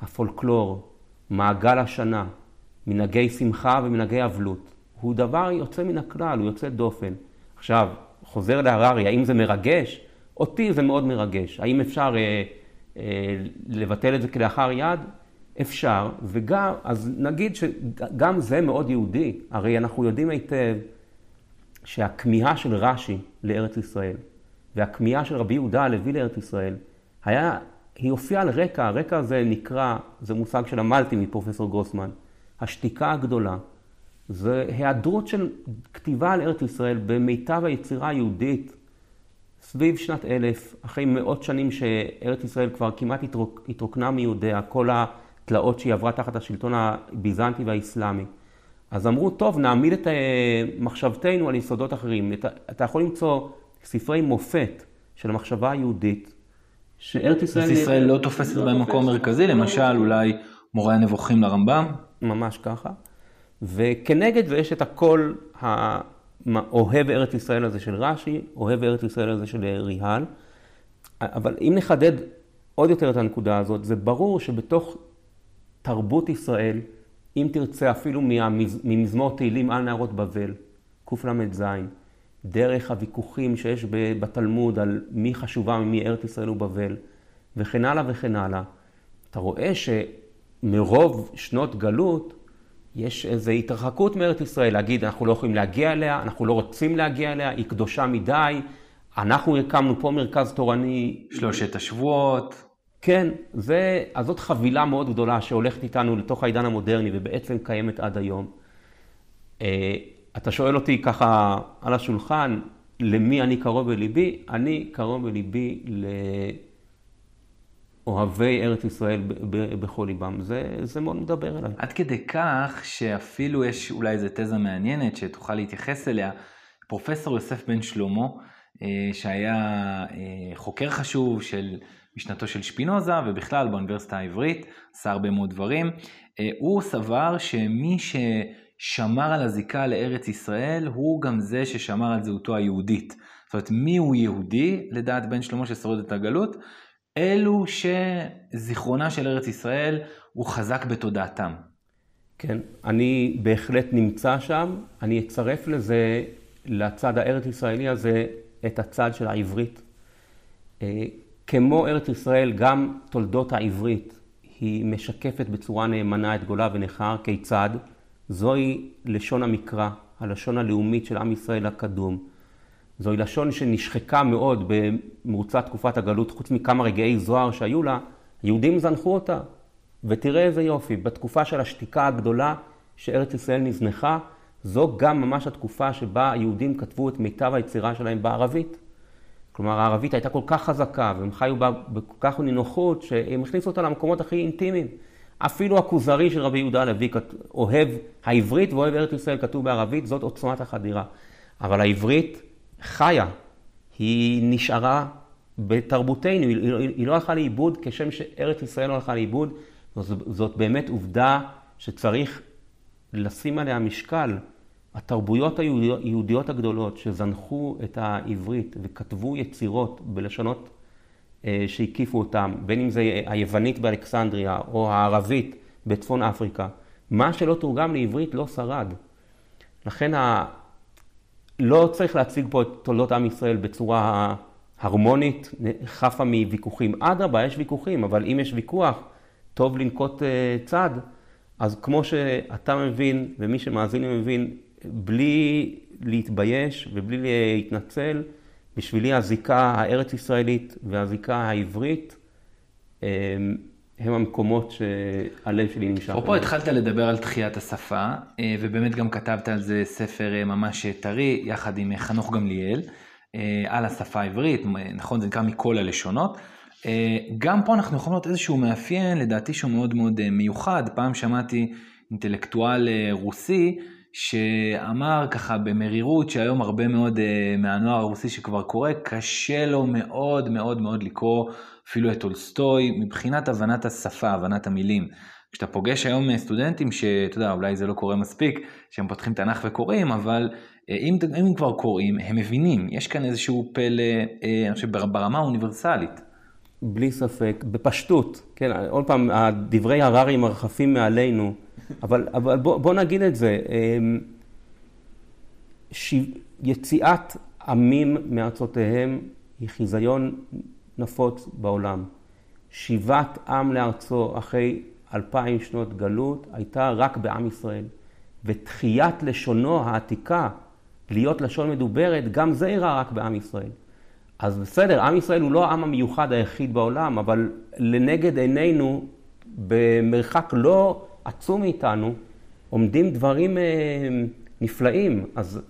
הפולקלור, מעגל השנה, מנהגי שמחה ומנהגי אבלות, הוא דבר יוצא מן הכלל, הוא יוצא דופן. עכשיו, חוזר להררי, האם זה מרגש? אותי זה מאוד מרגש. האם אפשר אה, אה, לבטל את זה כלאחר יד? אפשר, וגם, אז נגיד שגם זה מאוד יהודי. הרי אנחנו יודעים היטב שהכמיהה של רש"י לארץ ישראל והכמיהה של רבי יהודה הלוי לארץ ישראל, היה, היא הופיעה על רקע, הרקע הזה נקרא, זה מושג שלמדתי מפרופסור גרוסמן, השתיקה הגדולה. זה היעדרות של כתיבה על ארץ ישראל במיטב היצירה היהודית סביב שנת אלף, אחרי מאות שנים שארץ ישראל כבר כמעט התרוק, התרוקנה מיהודיה, כל התלאות שהיא עברה תחת השלטון הביזנטי והאסלאמי. אז אמרו, טוב, נעמיד את אה, מחשבתנו על יסודות אחרים. אתה, אתה יכול למצוא ספרי מופת של המחשבה היהודית, שארץ ישראל... ארץ ישראל לא תופסת לא בהם מקום מרכזי, למשל אולי מורה הנבוכים לרמב"ם? ממש ככה. וכנגד זה יש את הקול האוהב ארץ ישראל הזה של רש"י, אוהב ארץ ישראל הזה של ריהל. אבל אם נחדד עוד יותר את הנקודה הזאת, זה ברור שבתוך תרבות ישראל, אם תרצה אפילו ממזמור תהילים על נהרות בבל, קל"ז, דרך הוויכוחים שיש בתלמוד על מי חשובה ממי ארץ ישראל ובבל, וכן הלאה וכן הלאה, אתה רואה שמרוב שנות גלות, יש איזו התרחקות מארץ ישראל, להגיד אנחנו לא יכולים להגיע אליה, אנחנו לא רוצים להגיע אליה, היא קדושה מדי, אנחנו הקמנו פה מרכז תורני. שלושת השבועות. כן, זה, אז זאת חבילה מאוד גדולה שהולכת איתנו לתוך העידן המודרני ובעצם קיימת עד היום. אתה שואל אותי ככה על השולחן, למי אני קרוב בליבי? אני קרוב בליבי לאוהבי ארץ ישראל בכל ליבם. זה, זה מאוד מדבר אליי. עד כדי כך שאפילו יש אולי איזו תזה מעניינת שתוכל להתייחס אליה. פרופסור יוסף בן שלמה, אה, שהיה אה, חוקר חשוב של משנתו של שפינוזה ובכלל באוניברסיטה העברית, עשה הרבה מאוד דברים, אה, הוא סבר שמי ש... שמר על הזיקה לארץ ישראל, הוא גם זה ששמר על זהותו היהודית. זאת אומרת, מי הוא יהודי, לדעת בן שלמה ששורד את הגלות? אלו שזיכרונה של ארץ ישראל הוא חזק בתודעתם. כן, אני בהחלט נמצא שם, אני אצרף לזה, לצד הארץ ישראלי הזה, את הצד של העברית. אה, כמו ארץ ישראל, גם תולדות העברית היא משקפת בצורה נאמנה את גולה ונכר, כיצד? זוהי לשון המקרא, הלשון הלאומית של עם ישראל הקדום. זוהי לשון שנשחקה מאוד במרוצת תקופת הגלות, חוץ מכמה רגעי זוהר שהיו לה, יהודים זנחו אותה. ותראה איזה יופי, בתקופה של השתיקה הגדולה שארץ ישראל נזנחה, זו גם ממש התקופה שבה היהודים כתבו את מיטב היצירה שלהם בערבית. כלומר, הערבית הייתה כל כך חזקה, והם חיו בה בכל כך נינוחות, שהם הכניסו אותה למקומות הכי אינטימיים. אפילו הכוזרי של רבי יהודה הלוי, אוהב העברית ואוהב ארץ ישראל, כתוב בערבית, זאת עוצמת החדירה. אבל העברית חיה, היא נשארה בתרבותנו, היא, היא לא הלכה לאיבוד כשם שארץ ישראל לא הלכה לאיבוד. זאת, זאת באמת עובדה שצריך לשים עליה משקל. התרבויות היהודיות הגדולות שזנחו את העברית וכתבו יצירות בלשונות שהקיפו אותם, בין אם זה היוונית באלכסנדריה או הערבית בצפון אפריקה, מה שלא תורגם לעברית לא שרד. לכן ה... לא צריך להציג פה את תולדות עם ישראל בצורה הרמונית, חפה מוויכוחים. אדרבה, יש ויכוחים, אבל אם יש ויכוח, טוב לנקוט אה, צד. אז כמו שאתה מבין, ומי שמאזין מבין, בלי להתבייש ובלי להתנצל, בשבילי הזיקה הארץ-ישראלית והזיקה העברית אה, הם המקומות שהלב שלי נמשך. אפרופו התחלת לדבר על תחיית השפה, אה, ובאמת גם כתבת על זה ספר אה, ממש טרי, יחד עם חנוך גמליאל, על השפה העברית, נכון, זה נקרא מכל הלשונות. גם פה אנחנו יכולים לראות איזשהו מאפיין, לדעתי שהוא מאוד מאוד מיוחד. פעם שמעתי אינטלקטואל רוסי, שאמר ככה במרירות שהיום הרבה מאוד uh, מהנוער הרוסי שכבר קורא, קשה לו מאוד מאוד מאוד לקרוא אפילו את טולסטוי מבחינת הבנת השפה, הבנת המילים. כשאתה פוגש היום אה, סטודנטים שאתה יודע, אולי זה לא קורה מספיק, שהם פותחים תנ"ך וקוראים, אבל uh, אם, אם כבר קוראים, הם מבינים, יש כאן איזשהו פלא, אני חושב, ברמה האוניברסלית. בלי ספק, בפשטות, כן, עוד פעם, דברי הררי מרחפים מעלינו. אבל, אבל בוא, בוא נגיד את זה, אמ, ש... יציאת עמים מארצותיהם היא חיזיון נפוץ בעולם. שיבת עם לארצו אחרי אלפיים שנות גלות הייתה רק בעם ישראל. ותחיית לשונו העתיקה להיות לשון מדוברת, גם זה אירע רק בעם ישראל. אז בסדר, עם ישראל הוא לא העם המיוחד היחיד בעולם, אבל לנגד עינינו, במרחק לא עצום מאיתנו, עומדים דברים אה, נפלאים. אז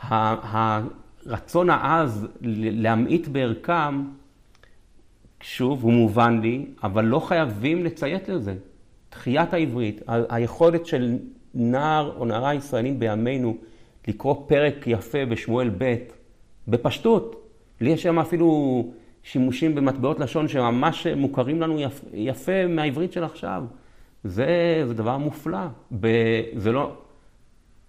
הרצון העז להמעיט בערכם, שוב, הוא מובן לי, אבל לא חייבים לציית לזה. תחיית העברית, היכולת של נער או נערה ישראלים בימינו לקרוא פרק יפה בשמואל ב', בפשטות. לי יש שם אפילו שימושים במטבעות לשון שממש מוכרים לנו יפה, יפה מהעברית של עכשיו. זה, זה דבר מופלא. ב, זה לא...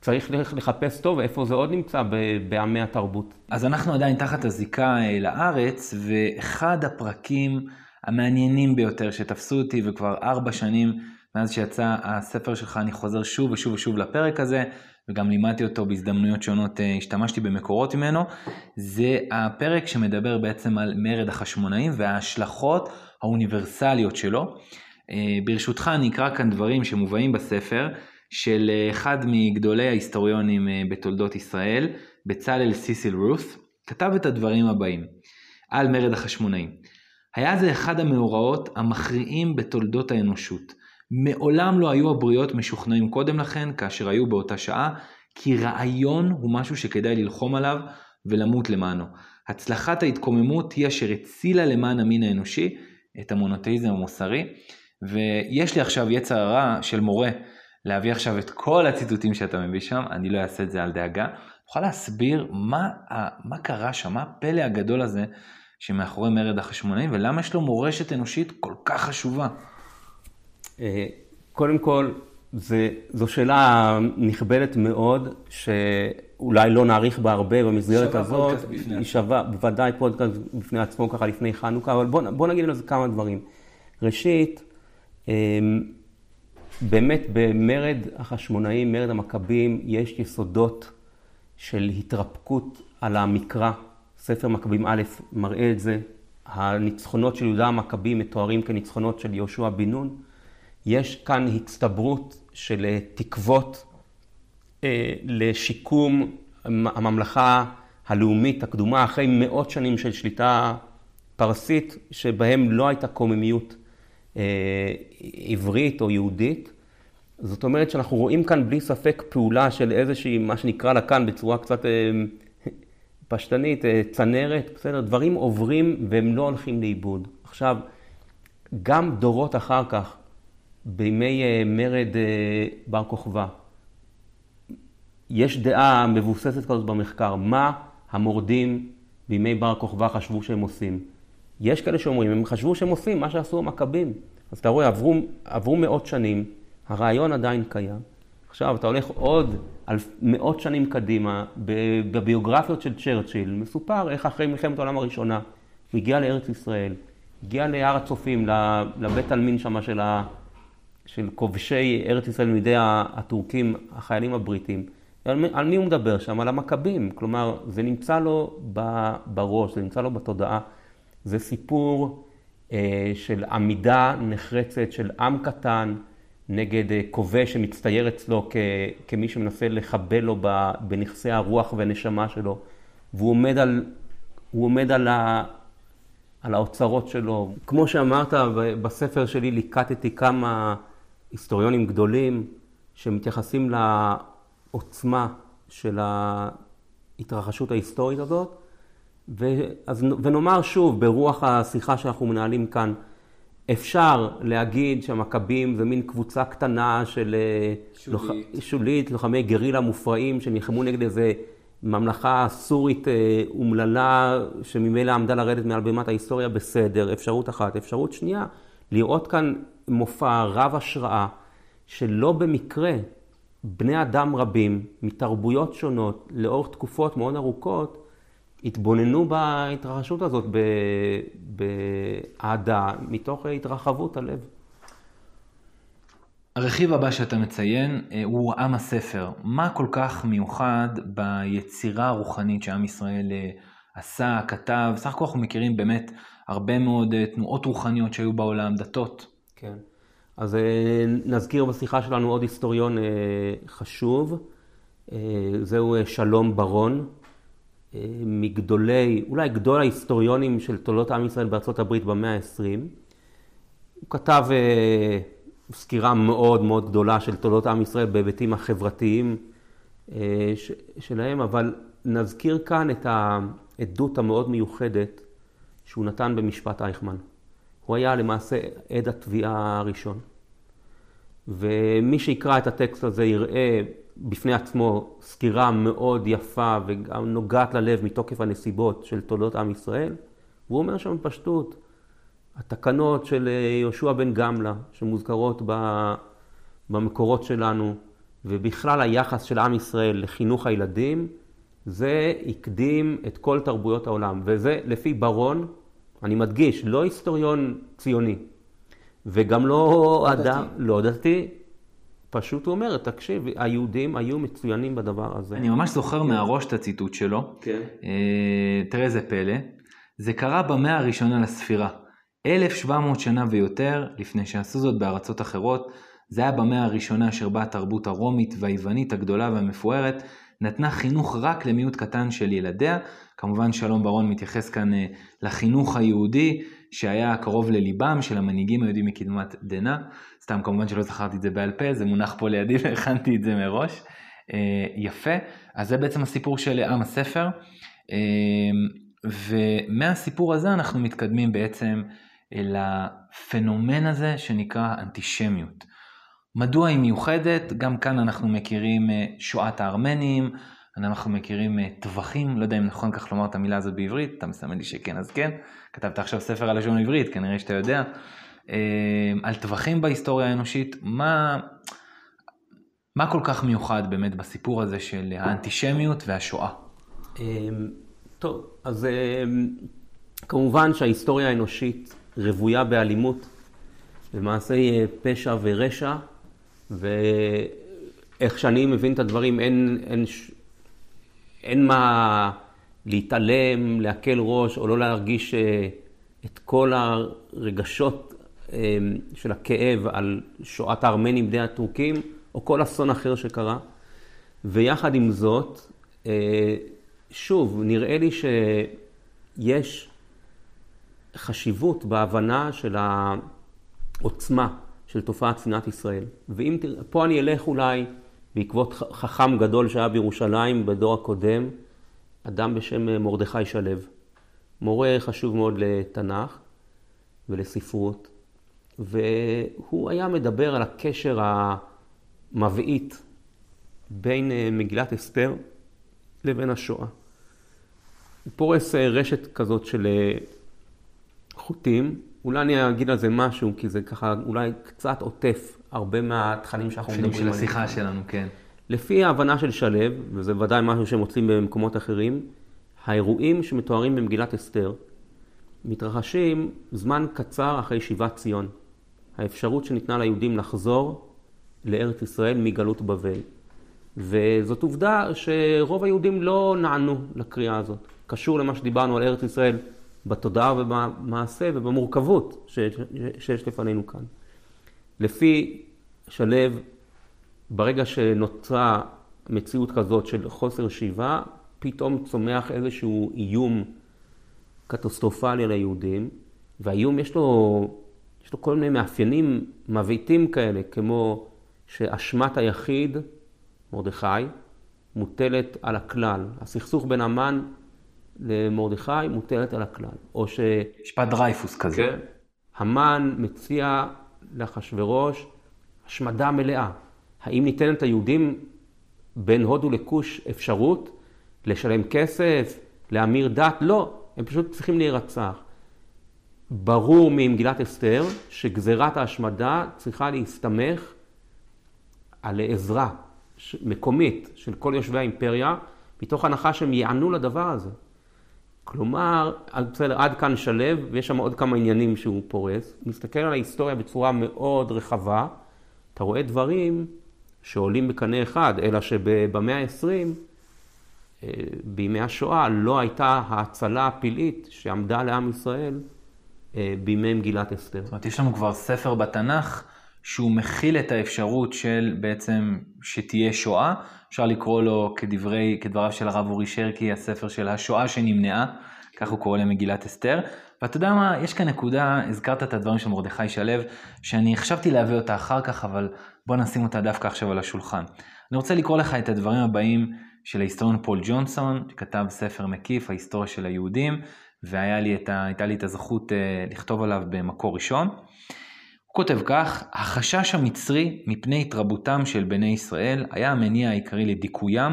צריך לחפש טוב איפה זה עוד נמצא בעמי התרבות. אז אנחנו עדיין תחת הזיקה אה, לארץ, ואחד הפרקים המעניינים ביותר שתפסו אותי, וכבר ארבע שנים מאז שיצא הספר שלך, אני חוזר שוב ושוב ושוב לפרק הזה, וגם לימדתי אותו בהזדמנויות שונות, אה, השתמשתי במקורות ממנו, זה הפרק שמדבר בעצם על מרד החשמונאים וההשלכות האוניברסליות שלו. אה, ברשותך אני אקרא כאן דברים שמובאים בספר של אה, אחד מגדולי ההיסטוריונים בתולדות ישראל, בצלאל סיסיל רוס, כתב את הדברים הבאים על מרד החשמונאים. היה זה אחד המאורעות המכריעים בתולדות האנושות. מעולם לא היו הבריות משוכנעים קודם לכן, כאשר היו באותה שעה, כי רעיון הוא משהו שכדאי ללחום עליו ולמות למענו. הצלחת ההתקוממות היא אשר הצילה למען המין האנושי את המונותאיזם המוסרי. ויש לי עכשיו יצר הרע של מורה להביא עכשיו את כל הציטוטים שאתה מביא שם, אני לא אעשה את זה על דאגה. תוכל להסביר מה, מה קרה שם, מה הפלא הגדול הזה שמאחורי מרד החשמונאים, ולמה יש לו מורשת אנושית כל כך חשובה? אה, קודם כל, זה, זו שאלה נכבדת מאוד, שאולי לא נאריך בה הרבה במסגרת הזאת. היא שווה, בוודאי פודקאסט בפני עצמו ככה לפני חנוכה, אבל בוא, בוא נגיד על זה כמה דברים. ראשית, אמ, באמת במרד החשמונאים, מרד המכבים, יש יסודות של התרפקות על המקרא. ספר מכבים א' מראה את זה. הניצחונות של יהודה המכבי מתוארים כניצחונות של יהושע בן נון. יש כאן הצטברות של אה, תקוות אה, לשיקום הממלכה הלאומית הקדומה אחרי מאות שנים של שליטה פרסית, שבהם לא הייתה קוממיות אה, עברית או יהודית. זאת אומרת שאנחנו רואים כאן בלי ספק פעולה של איזושהי, מה שנקרא לה כאן בצורה קצת פשטנית, צנרת, בסדר? דברים עוברים והם לא הולכים לאיבוד. עכשיו, גם דורות אחר כך, בימי מרד בר כוכבא, יש דעה מבוססת כזאת במחקר, מה המורדים בימי בר כוכבא חשבו שהם עושים. יש כאלה שאומרים, הם חשבו שהם עושים מה שעשו המכבים. אז אתה רואה, עברו, עברו מאות שנים, הרעיון עדיין קיים. עכשיו, אתה הולך עוד על מאות שנים קדימה, בביוגרפיות של צ'רצ'יל, מסופר איך אחרי מלחמת העולם הראשונה, הוא הגיע לארץ ישראל, הגיע להר הצופים, לבית עלמין שם של, ה, של כובשי ארץ ישראל מידי הטורקים, החיילים הבריטים. על, על מי הוא מדבר שם? על המכבים. כלומר, זה נמצא לו בראש, זה נמצא לו בתודעה. זה סיפור אה, של עמידה נחרצת של עם קטן נגד אה, כובש שמצטייר אצלו כ, כמי שמנסה לחבל לו בנכסי הרוח והנשמה שלו. והוא עומד על, הוא עומד על, ה, על האוצרות שלו. כמו שאמרת, בספר שלי ליקטתי כמה היסטוריונים גדולים שמתייחסים לעוצמה של ההתרחשות ההיסטורית הזאת. ואז, ונאמר שוב, ברוח השיחה שאנחנו מנהלים כאן, אפשר להגיד שהמכבים זה מין קבוצה קטנה של אה, שולית, לוח, שולית לוחמי גרילה מופרעים שנלחמו נגד איזה ממלכה סורית אה, אומללה שממילא עמדה לרדת מעל בימת ההיסטוריה בסדר, אפשרות אחת. אפשרות שנייה, לראות כאן מופע רב השראה שלא במקרה בני אדם רבים מתרבויות שונות לאורך תקופות מאוד ארוכות התבוננו בהתרחשות הזאת באהדה, מתוך התרחבות הלב. הרכיב הבא שאתה מציין אה, הוא עם הספר. מה כל כך מיוחד ביצירה הרוחנית שעם ישראל אה, עשה, כתב? סך הכל אנחנו מכירים באמת הרבה מאוד אה, תנועות רוחניות שהיו בעולם, דתות. כן. אז נזכיר בשיחה שלנו עוד היסטוריון חשוב, זהו שלום ברון, מגדולי, אולי גדול ההיסטוריונים של תולדות עם ישראל בארצות הברית במאה ה-20. הוא כתב סקירה מאוד מאוד גדולה של תולדות עם ישראל בהיבטים החברתיים שלהם, אבל נזכיר כאן את העדות המאוד מיוחדת שהוא נתן במשפט אייכמן. הוא היה למעשה עד התביעה הראשון. ומי שיקרא את הטקסט הזה יראה בפני עצמו סקירה מאוד יפה וגם נוגעת ללב מתוקף הנסיבות של תולדות עם ישראל. והוא אומר שם בפשטות, התקנות של אה, יהושע בן גמלה, שמוזכרות במקורות שלנו, ובכלל היחס של עם ישראל לחינוך הילדים, זה הקדים את כל תרבויות העולם. וזה לפי ברון, אני מדגיש, לא היסטוריון ציוני, וגם לא, לא אדם, לא דתי, פשוט הוא אומר, תקשיב, היהודים היו מצוינים בדבר הזה. אני ממש זוכר כן. מהראש את הציטוט שלו. כן. אה, תראה איזה פלא. זה קרה במאה הראשונה לספירה. 1,700 שנה ויותר, לפני שעשו זאת בארצות אחרות, זה היה במאה הראשונה אשר בה התרבות הרומית והיוונית הגדולה והמפוארת נתנה חינוך רק למיעוט קטן של ילדיה. כמובן שלום ברון מתייחס כאן אה, לחינוך היהודי שהיה קרוב לליבם של המנהיגים היהודים מקדמת דנא. סתם כמובן שלא זכרתי את זה בעל פה, זה מונח פה לידי (laughs) והכנתי את זה מראש. אה, יפה, אז זה בעצם הסיפור של עם הספר. אה, ומהסיפור הזה אנחנו מתקדמים בעצם אל הפנומן הזה שנקרא אנטישמיות. מדוע היא מיוחדת? גם כאן אנחנו מכירים אה, שואת הארמנים, אנחנו מכירים טבחים, לא יודע אם נכון כך לומר את המילה הזאת בעברית, אתה מסמן לי שכן אז כן, כתבת עכשיו ספר על לשון עברית, כנראה שאתה יודע. אה, על טווחים בהיסטוריה האנושית, מה, מה כל כך מיוחד באמת בסיפור הזה של האנטישמיות והשואה? אה, טוב, אז אה, כמובן שההיסטוריה האנושית רוויה באלימות, במעשי פשע ורשע, ואיך שאני מבין את הדברים, אין, אין, אין מה להתעלם, להקל ראש, או לא להרגיש את כל הרגשות אמ, של הכאב על שואת הארמנים בני הטורקים, או כל אסון אחר שקרה. ויחד עם זאת, אה, שוב, נראה לי שיש חשיבות בהבנה של העוצמה של תופעת שנאת ישראל. ואם, פה אני אלך אולי בעקבות חכם גדול שהיה בירושלים בדור הקודם, אדם בשם מרדכי שלו. מורה חשוב מאוד לתנ"ך ולספרות, והוא היה מדבר על הקשר המבעית בין אה, מגילת אסתר לבין השואה. הוא פורס אה, רשת כזאת של אה, חוטים. אולי אני אגיד על זה משהו, כי זה ככה אולי קצת עוטף הרבה מהתכנים שאנחנו מדברים עליהם. של השיחה שלנו, כן. לפי ההבנה של שלו, וזה ודאי משהו שמוצאים במקומות אחרים, האירועים שמתוארים במגילת אסתר מתרחשים זמן קצר אחרי שיבת ציון. האפשרות שניתנה ליהודים לחזור לארץ ישראל מגלות בבל. וזאת עובדה שרוב היהודים לא נענו לקריאה הזאת. קשור למה שדיברנו על ארץ ישראל בתודעה ובמעשה ובמורכבות שיש לפנינו כאן. לפי שלו, ברגע שנוצרה מציאות כזאת של חוסר שיבה, פתאום צומח איזשהו איום קטסטרופלי על היהודים, והאיום יש לו, יש לו כל מיני מאפיינים מבעיטים כאלה, כמו שאשמת היחיד, מרדכי, מוטלת על הכלל. הסכסוך בין המן למרדכי מוטלת על הכלל. או ש... משפט דרייפוס כזה. כן. המן מציע לאחשוורוש השמדה מלאה. האם ניתנת ליהודים בין הודו לכוש אפשרות לשלם כסף, להמיר דת? לא, הם פשוט צריכים להירצח. ברור ממגילת אסתר שגזירת ההשמדה צריכה להסתמך על עזרה מקומית של כל יושבי האימפריה, מתוך הנחה שהם יענו לדבר הזה. כלומר, בסדר, עד כאן שלו, ויש שם עוד כמה עניינים שהוא פורס. מסתכל על ההיסטוריה בצורה מאוד רחבה, אתה רואה דברים שעולים בקנה אחד, אלא שבמאה ה-20, אה, בימי השואה, לא הייתה ההצלה הפלאית שעמדה לעם ישראל אה, בימי מגילת אסתר. זאת אומרת, יש לנו כבר ספר בתנ"ך שהוא מכיל את האפשרות של בעצם שתהיה שואה, אפשר לקרוא לו כדברי, כדבריו של הרב אורי שרקי, הספר של השואה שנמנעה, כך הוא קורא למגילת אסתר. ואתה יודע מה, יש כאן נקודה, הזכרת את הדברים של מרדכי שלו, שאני חשבתי להביא אותה אחר כך, אבל בוא נשים אותה דווקא עכשיו על השולחן. אני רוצה לקרוא לך את הדברים הבאים של ההיסטוריון פול ג'ונסון, שכתב ספר מקיף, ההיסטוריה של היהודים, והייתה לי את הזכות uh, לכתוב עליו במקור ראשון. הוא כותב כך, החשש המצרי מפני התרבותם של בני ישראל היה המניע העיקרי לדיכוים,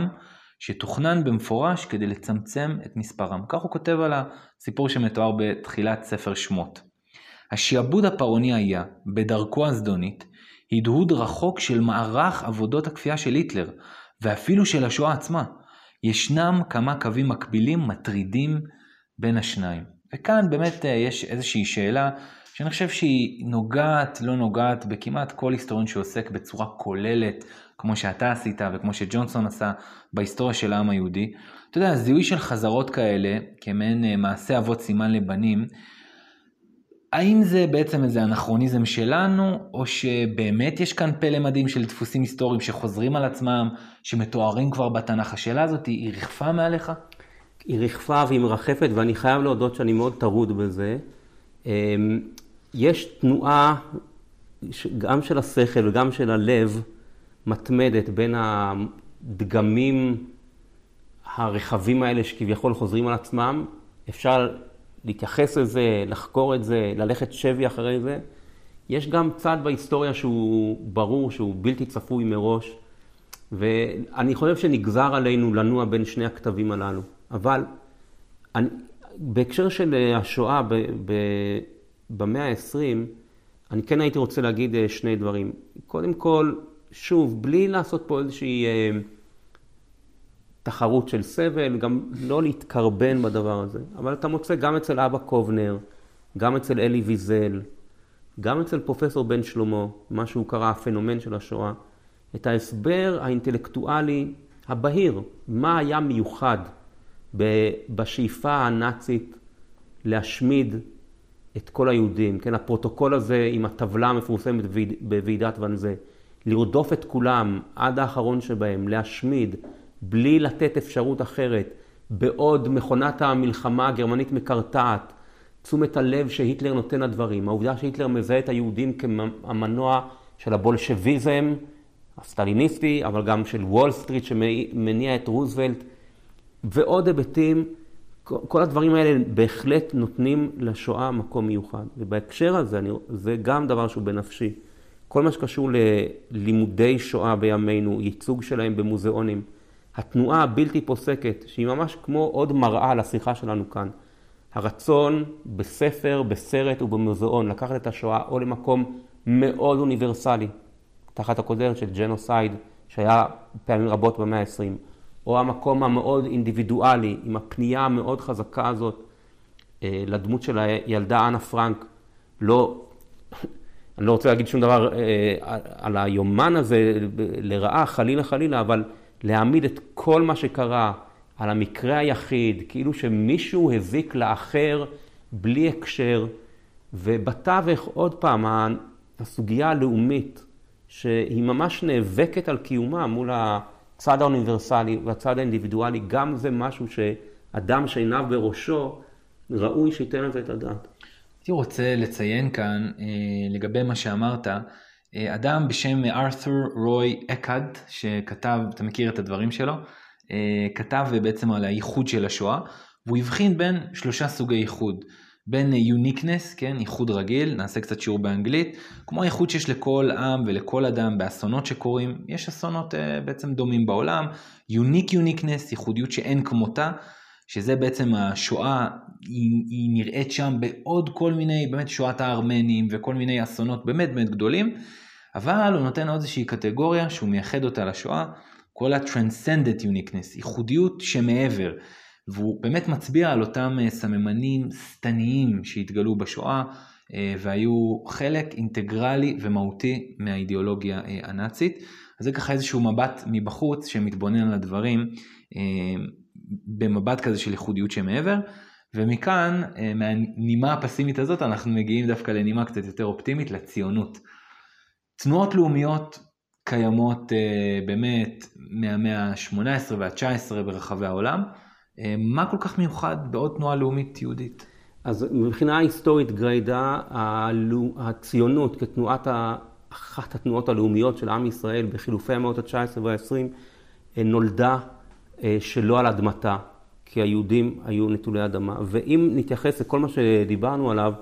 שתוכנן במפורש כדי לצמצם את מספרם. כך הוא כותב על הסיפור שמתואר בתחילת ספר שמות. השעבוד הפרעוני היה, בדרכו הזדונית, הדהוד רחוק של מערך עבודות הכפייה של היטלר, ואפילו של השואה עצמה. ישנם כמה קווים מקבילים מטרידים בין השניים. וכאן באמת אה, יש איזושהי שאלה שאני חושב שהיא נוגעת, לא נוגעת, בכמעט כל היסטוריון שעוסק בצורה כוללת, כמו שאתה עשית וכמו שג'ונסון עשה בהיסטוריה של העם היהודי. אתה יודע, זיהוי של חזרות כאלה, כמעין אה, מעשה אבות סימן לבנים, האם זה בעצם איזה אנכרוניזם שלנו, או שבאמת יש כאן פלא מדהים של דפוסים היסטוריים שחוזרים על עצמם, שמתוארים כבר בתנ"ך? השאלה הזאת היא ריחפה מעליך? היא ריחפה והיא מרחפת, ואני חייב להודות שאני מאוד טרוד בזה. יש תנועה, גם של השכל וגם של הלב, מתמדת בין הדגמים הרחבים האלה שכביכול חוזרים על עצמם. אפשר להתייחס לזה, לחקור את זה, ללכת שבי אחרי זה. יש גם צד בהיסטוריה שהוא ברור, שהוא בלתי צפוי מראש, ואני חושב שנגזר עלינו לנוע בין שני הכתבים הללו. אבל אני, בהקשר של השואה, ב, ב, במאה ה-20, אני כן הייתי רוצה להגיד אה, שני דברים. קודם כל, שוב, בלי לעשות פה איזושהי אה, תחרות של סבל, גם לא להתקרבן בדבר הזה. אבל אתה מוצא גם אצל אבא קובנר, גם אצל אלי ויזל, גם אצל פרופסור בן שלמה, מה שהוא קרא הפנומן של השואה, את ההסבר האינטלקטואלי הבהיר, מה היה מיוחד בשאיפה הנאצית להשמיד את כל היהודים, כן, הפרוטוקול הזה עם הטבלה המפורסמת בוועידת ואנזה, לרדוף את כולם עד האחרון שבהם, להשמיד, בלי לתת אפשרות אחרת, בעוד מכונת המלחמה הגרמנית מקרטעת, תשומת הלב שהיטלר נותן לדברים, העובדה שהיטלר מזהה את היהודים כמנוע של הבולשביזם הסטליניסטי, אבל גם של וול סטריט שמניע את רוזוולט, ועוד היבטים כל הדברים האלה בהחלט נותנים לשואה מקום מיוחד. ובהקשר הזה, אני, זה גם דבר שהוא בנפשי. כל מה שקשור ללימודי שואה בימינו, ייצוג שלהם במוזיאונים, התנועה הבלתי פוסקת, שהיא ממש כמו עוד מראה לשיחה שלנו כאן. הרצון בספר, בסרט ובמוזיאון לקחת את השואה או למקום מאוד אוניברסלי, תחת הכותרת של ג'נוסייד, שהיה פעמים רבות במאה ה-20, או המקום המאוד אינדיבידואלי, עם הפנייה המאוד חזקה הזאת אה, לדמות של הילדה אנה פרנק, לא, (laughs) אני לא רוצה להגיד שום דבר אה, על היומן הזה לרעה, חלילה חלילה, אבל להעמיד את כל מה שקרה על המקרה היחיד, כאילו שמישהו הזיק לאחר בלי הקשר, ובתווך עוד פעם, הסוגיה הלאומית, שהיא ממש נאבקת על קיומה מול הצד האוניברסלי והצד האינדיבידואלי, גם זה משהו שאדם שעיניו בראשו, ראוי שייתן לזה את הדעת. הייתי רוצה לציין כאן אה, לגבי מה שאמרת, אה, אדם בשם ארת'ור רוי אקאד, שכתב, אתה מכיר את הדברים שלו, אה, כתב בעצם על הייחוד של השואה, והוא הבחין בין שלושה סוגי ייחוד. בין יוניקנס, כן, ייחוד רגיל, נעשה קצת שיעור באנגלית, כמו הייחוד שיש לכל עם ולכל אדם באסונות שקורים, יש אסונות uh, בעצם דומים בעולם, יוניק יוניקנס, ייחודיות שאין כמותה, שזה בעצם השואה, היא, היא נראית שם בעוד כל מיני, באמת שואת הארמנים וכל מיני אסונות באמת באמת גדולים, אבל הוא נותן עוד איזושהי קטגוריה שהוא מייחד אותה לשואה, כל ה-transcendent uniqueness, ייחודיות שמעבר. והוא באמת מצביע על אותם אה, סממנים שטניים שהתגלו בשואה אה, והיו חלק אינטגרלי ומהותי מהאידיאולוגיה אה, הנאצית. אז זה ככה איזשהו מבט מבחוץ שמתבונן על הדברים במבט כזה של ייחודיות שמעבר. ומכאן, מהנימה הפסימית הזאת, אנחנו מגיעים דווקא לנימה קצת יותר אופטימית, לציונות. תנועות לאומיות קיימות באמת מהמאה ה-18 וה-19 ברחבי העולם. אה, מה כל כך מיוחד בעוד תנועה לאומית יהודית? אז מבחינה היסטורית גריידה, הציונות כתנועת, אחת התנועות הלאומיות של עם ישראל בחילופי המאות ה-19 וה-20, אה, נולדה אה, שלא על אדמתה, כי היהודים היו נטולי אדמה. ואם נתייחס לכל מה שדיברנו עליו,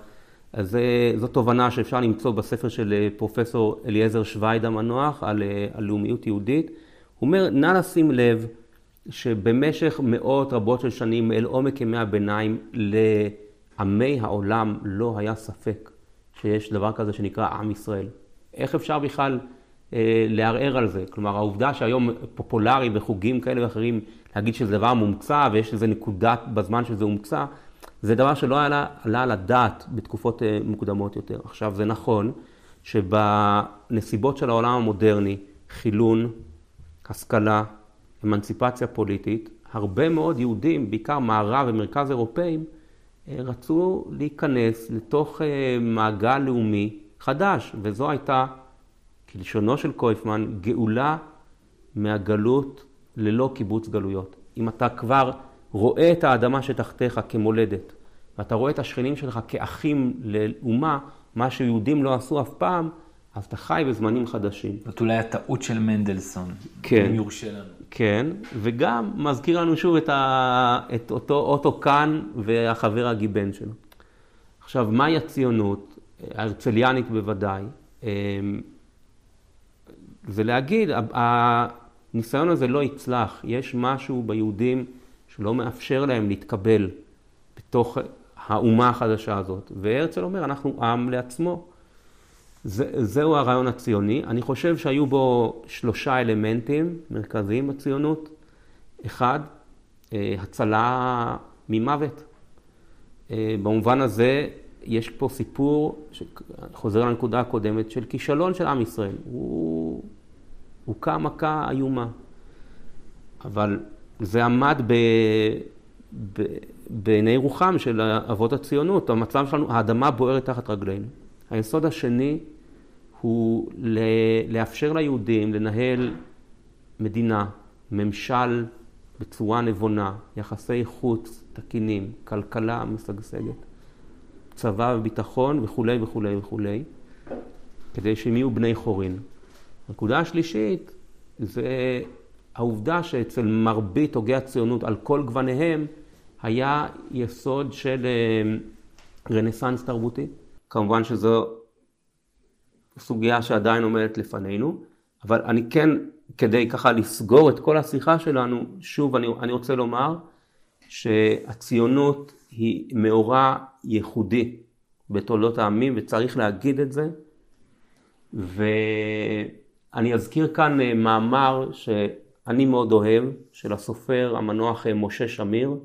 אז זו תובנה שאפשר למצוא בספר של פרופסור אליעזר שווייד המנוח על, על לאומיות יהודית. הוא אומר, נא לשים לב שבמשך מאות רבות של שנים אל עומק ימי הביניים לעמי העולם לא היה ספק שיש דבר כזה שנקרא עם ישראל. איך אפשר בכלל אה, לערער על זה? כלומר, העובדה שהיום פופולרי בחוגים כאלה ואחרים להגיד שזה דבר מומצא ויש איזה נקודה בזמן שזה הומצא, זה דבר שלא עלה, עלה על הדעת בתקופות אה, מוקדמות יותר. עכשיו, זה נכון שבנסיבות של העולם המודרני, חילון, השכלה, אמנציפציה פוליטית, הרבה מאוד יהודים, בעיקר מערב ומרכז אירופאים, אה, רצו להיכנס לתוך אה, מעגל לאומי חדש, וזו הייתה, כלשונו של קויפמן, גאולה מהגלות ללא קיבוץ גלויות. אם אתה כבר רואה את האדמה שתחתיך כמולדת, ואתה רואה את השכנים שלך כאחים לאומה, מה שיהודים לא עשו אף פעם, אז אתה חי בזמנים חדשים. זאת אולי הטעות של מנדלסון, כן. אם יורשה לנו. כן, וגם מזכיר לנו שוב את, ה... את אותו אוטו קאן והחבר הגיבן שלו. עכשיו, מהי הציונות, ההרצליאנית בוודאי? אמ, זה להגיד, הניסיון הזה לא יצלח. יש משהו ביהודים שלא מאפשר להם להתקבל בתוך האומה החדשה הזאת. והרצל אומר, אנחנו עם לעצמו. זה, זהו הרעיון הציוני. אני חושב שהיו בו שלושה אלמנטים מרכזיים בציונות. אחד, אה, הצלה ממוות. אה, במובן הזה, יש פה סיפור, חוזר לנקודה הקודמת, של כישלון של עם ישראל. הוא הוכה מכה איומה. אבל זה עמד ב... ב... בעיני רוחם של אבות הציונות. המצב שלנו, האדמה בוערת תחת רגלינו. היסוד השני הוא לאפשר ליהודים לנהל מדינה, ממשל בצורה נבונה, יחסי חוץ תקינים, כלכלה משגשגת, צבא וביטחון וכולי וכולי וכולי, כדי שהם יהיו בני חורין. הנקודה השלישית זה העובדה שאצל מרבית הוגי הציונות על כל גווניהם היה יסוד של אה, רנסאנס תרבותי. כמובן שזו סוגיה שעדיין עומדת לפנינו, אבל אני כן, כדי ככה לסגור את כל השיחה שלנו, שוב אני, אני רוצה לומר שהציונות היא מאורע ייחודי בתולדות העמים, וצריך להגיד את זה. ואני אזכיר כאן אה, מאמר שאני מאוד אוהב, של הסופר המנוח אה, משה שמיר.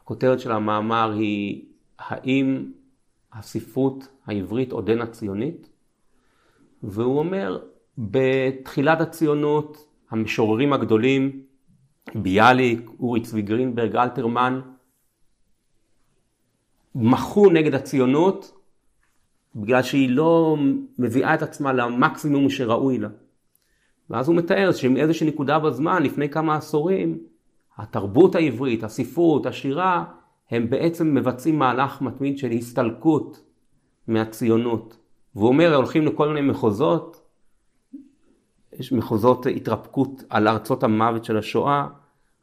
הכותרת של המאמר היא האם הספרות העברית עודנה ציונית? והוא אומר, בתחילת הציונות, המשוררים הגדולים, ביאליק, אורי צבי גרינברג, אלתרמן, מחו נגד הציונות בגלל שהיא לא מביאה את עצמה למקסימום שראוי לה. ואז הוא מתאר שעם איזושהי נקודה בזמן, לפני כמה עשורים, התרבות העברית, הספרות, השירה, הם בעצם מבצעים מהלך מתמיד של הסתלקות מהציונות. והוא אומר, הולכים לכל מיני מחוזות, יש מחוזות התרפקות על ארצות המוות של השואה,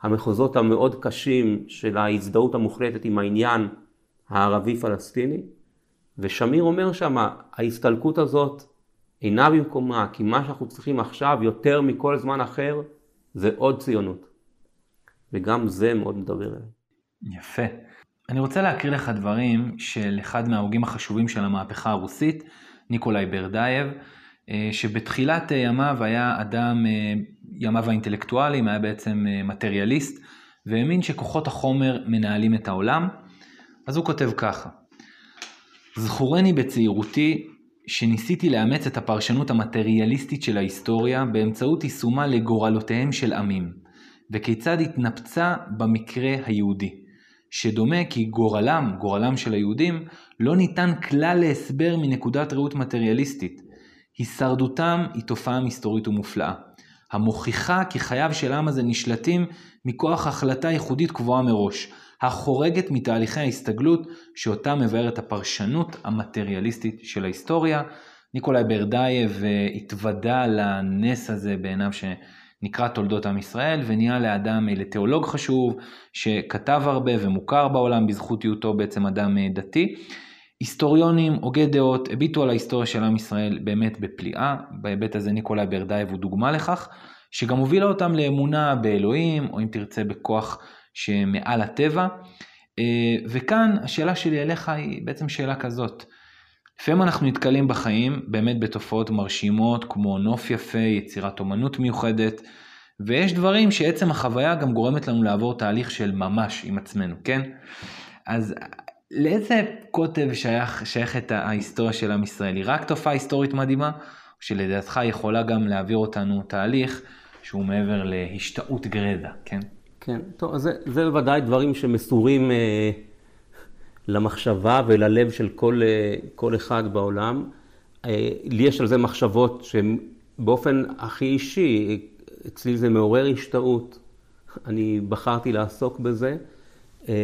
המחוזות המאוד קשים של ההזדהות המוחלטת עם העניין הערבי-פלסטיני, ושמיר אומר שם, ההסתלקות הזאת אינה במקומה, כי מה שאנחנו צריכים עכשיו יותר מכל זמן אחר, זה עוד ציונות. וגם זה מאוד מדבר אליי. יפה. אני רוצה להקריא לך דברים של אחד מההוגים החשובים של המהפכה הרוסית, ניקולאי ברדייב, אה, שבתחילת ימיו היה אדם, אה, ימיו האינטלקטואליים, היה בעצם אה, מטריאליסט, והאמין שכוחות החומר מנהלים את העולם. אז הוא כותב ככה: זכורני בצעירותי שניסיתי לאמץ את הפרשנות המטריאליסטית של ההיסטוריה באמצעות יישומה לגורלותיהם של עמים, וכיצד התנפצה במקרה היהודי. שדומה כי גורלם, גורלם של היהודים, לא ניתן כלל להסבר מנקודת ראות מטריאליסטית. הישרדותם היא תופעה מסתורית ומופלאה, המוכיחה כי חייו של העם הזה נשלטים מכוח החלטה ייחודית קבועה מראש, החורגת מתהליכי ההסתגלות שאותה מבארת הפרשנות המטריאליסטית של ההיסטוריה. ניקולאי ברדייב אה, התוודה לנס הזה בעיניו שנקרא תולדות עם ישראל ונהיה לאדם, אה, לתיאולוג חשוב שכתב הרבה ומוכר בעולם בזכות היותו בעצם אדם אה, דתי. היסטוריונים, הוגי דעות, הביטו על ההיסטוריה של עם ישראל באמת בפליאה, בהיבט הזה ניקולאי ברדייב הוא דוגמה לכך, שגם הובילה אותם לאמונה באלוהים, או אם תרצה בכוח שמעל הטבע. אה, וכאן השאלה שלי אליך היא בעצם שאלה כזאת. לפעמים אנחנו נתקלים בחיים באמת בתופעות מרשימות כמו נוף יפה, יצירת אומנות מיוחדת, ויש דברים שעצם החוויה גם גורמת לנו לעבור תהליך של ממש עם עצמנו, כן? אז לאיזה קוטב שייך, שייכת ההיסטוריה של עם ישראל? היא רק תופעה היסטורית מדהימה, שלדעתך יכולה גם להעביר אותנו תהליך שהוא מעבר להשתאות גרדה, כן? כן, טוב, זה, זה בוודאי דברים שמסורים אה, למחשבה וללב של כל, אה, כל אחד בעולם. אה, לי יש על זה מחשבות שהן באופן הכי אישי, אצלי זה מעורר השתאות. אני בחרתי לעסוק בזה. אה,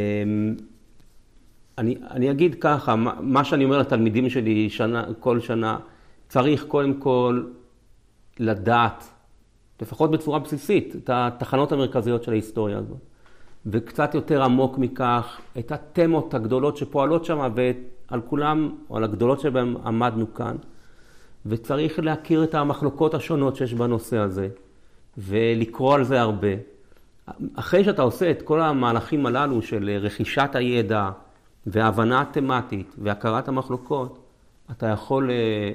אני, אני אגיד ככה, מה, מה שאני אומר לתלמידים שלי שנה, כל שנה, צריך קודם כל לדעת לפחות בצורה בסיסית, את התחנות המרכזיות של ההיסטוריה הזאת. וקצת יותר עמוק מכך, את התמות הגדולות שפועלות שם, ועל כולם, או על הגדולות שבהן עמדנו כאן. וצריך להכיר את המחלוקות השונות שיש בנושא הזה, ולקרוא על זה הרבה. אחרי שאתה עושה את כל המהלכים הללו של רכישת הידע, והבנה התמטית, והכרת המחלוקות, אתה יכול אה,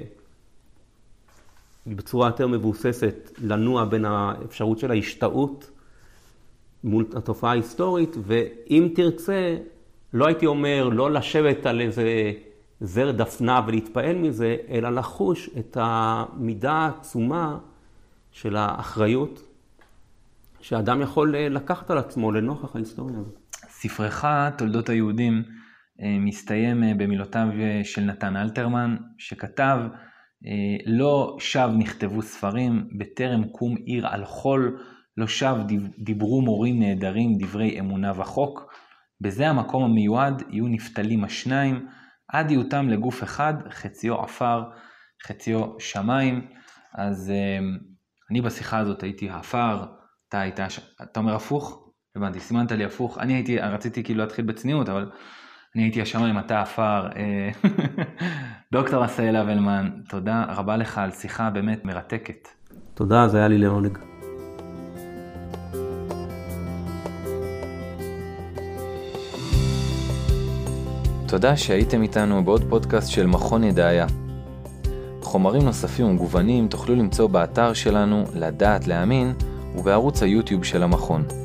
בצורה יותר מבוססת לנוע בין האפשרות של ההשתאות מול התופעה ההיסטורית, ואם תרצה, לא הייתי אומר לא לשבת על איזה זר דפנה ולהתפעל מזה, אלא לחוש את המידה העצומה של האחריות שאדם יכול לקחת על עצמו לנוכח ההיסטוריה הזאת. ספרך, תולדות היהודים, אה, מסתיים אה, במילותיו של נתן אלתרמן, שכתב אה, לא שב נכתבו ספרים, בטרם קום עיר על חול, לא שב דיברו מורים נהדרים דברי אמונה וחוק. בזה המקום המיועד יהיו נפתלים השניים, עד יהיותם לגוף אחד, חציו עפר, חציו שמיים. אז אה, אני בשיחה הזאת הייתי עפר, אתה היית, אתה אומר הפוך? הבנתי, סימנת לי הפוך. אני הייתי, רציתי כאילו להתחיל בצניעות, אבל אני הייתי השמיים, אתה עפר. אה, (laughs) דוקטור עשאל אבלמן, תודה רבה לך על שיחה באמת מרתקת. תודה, זה היה לי לעונג. תודה שהייתם איתנו בעוד פודקאסט של מכון ידעיה. חומרים נוספים ומגוונים תוכלו למצוא באתר שלנו לדעת להאמין ובערוץ היוטיוב של המכון.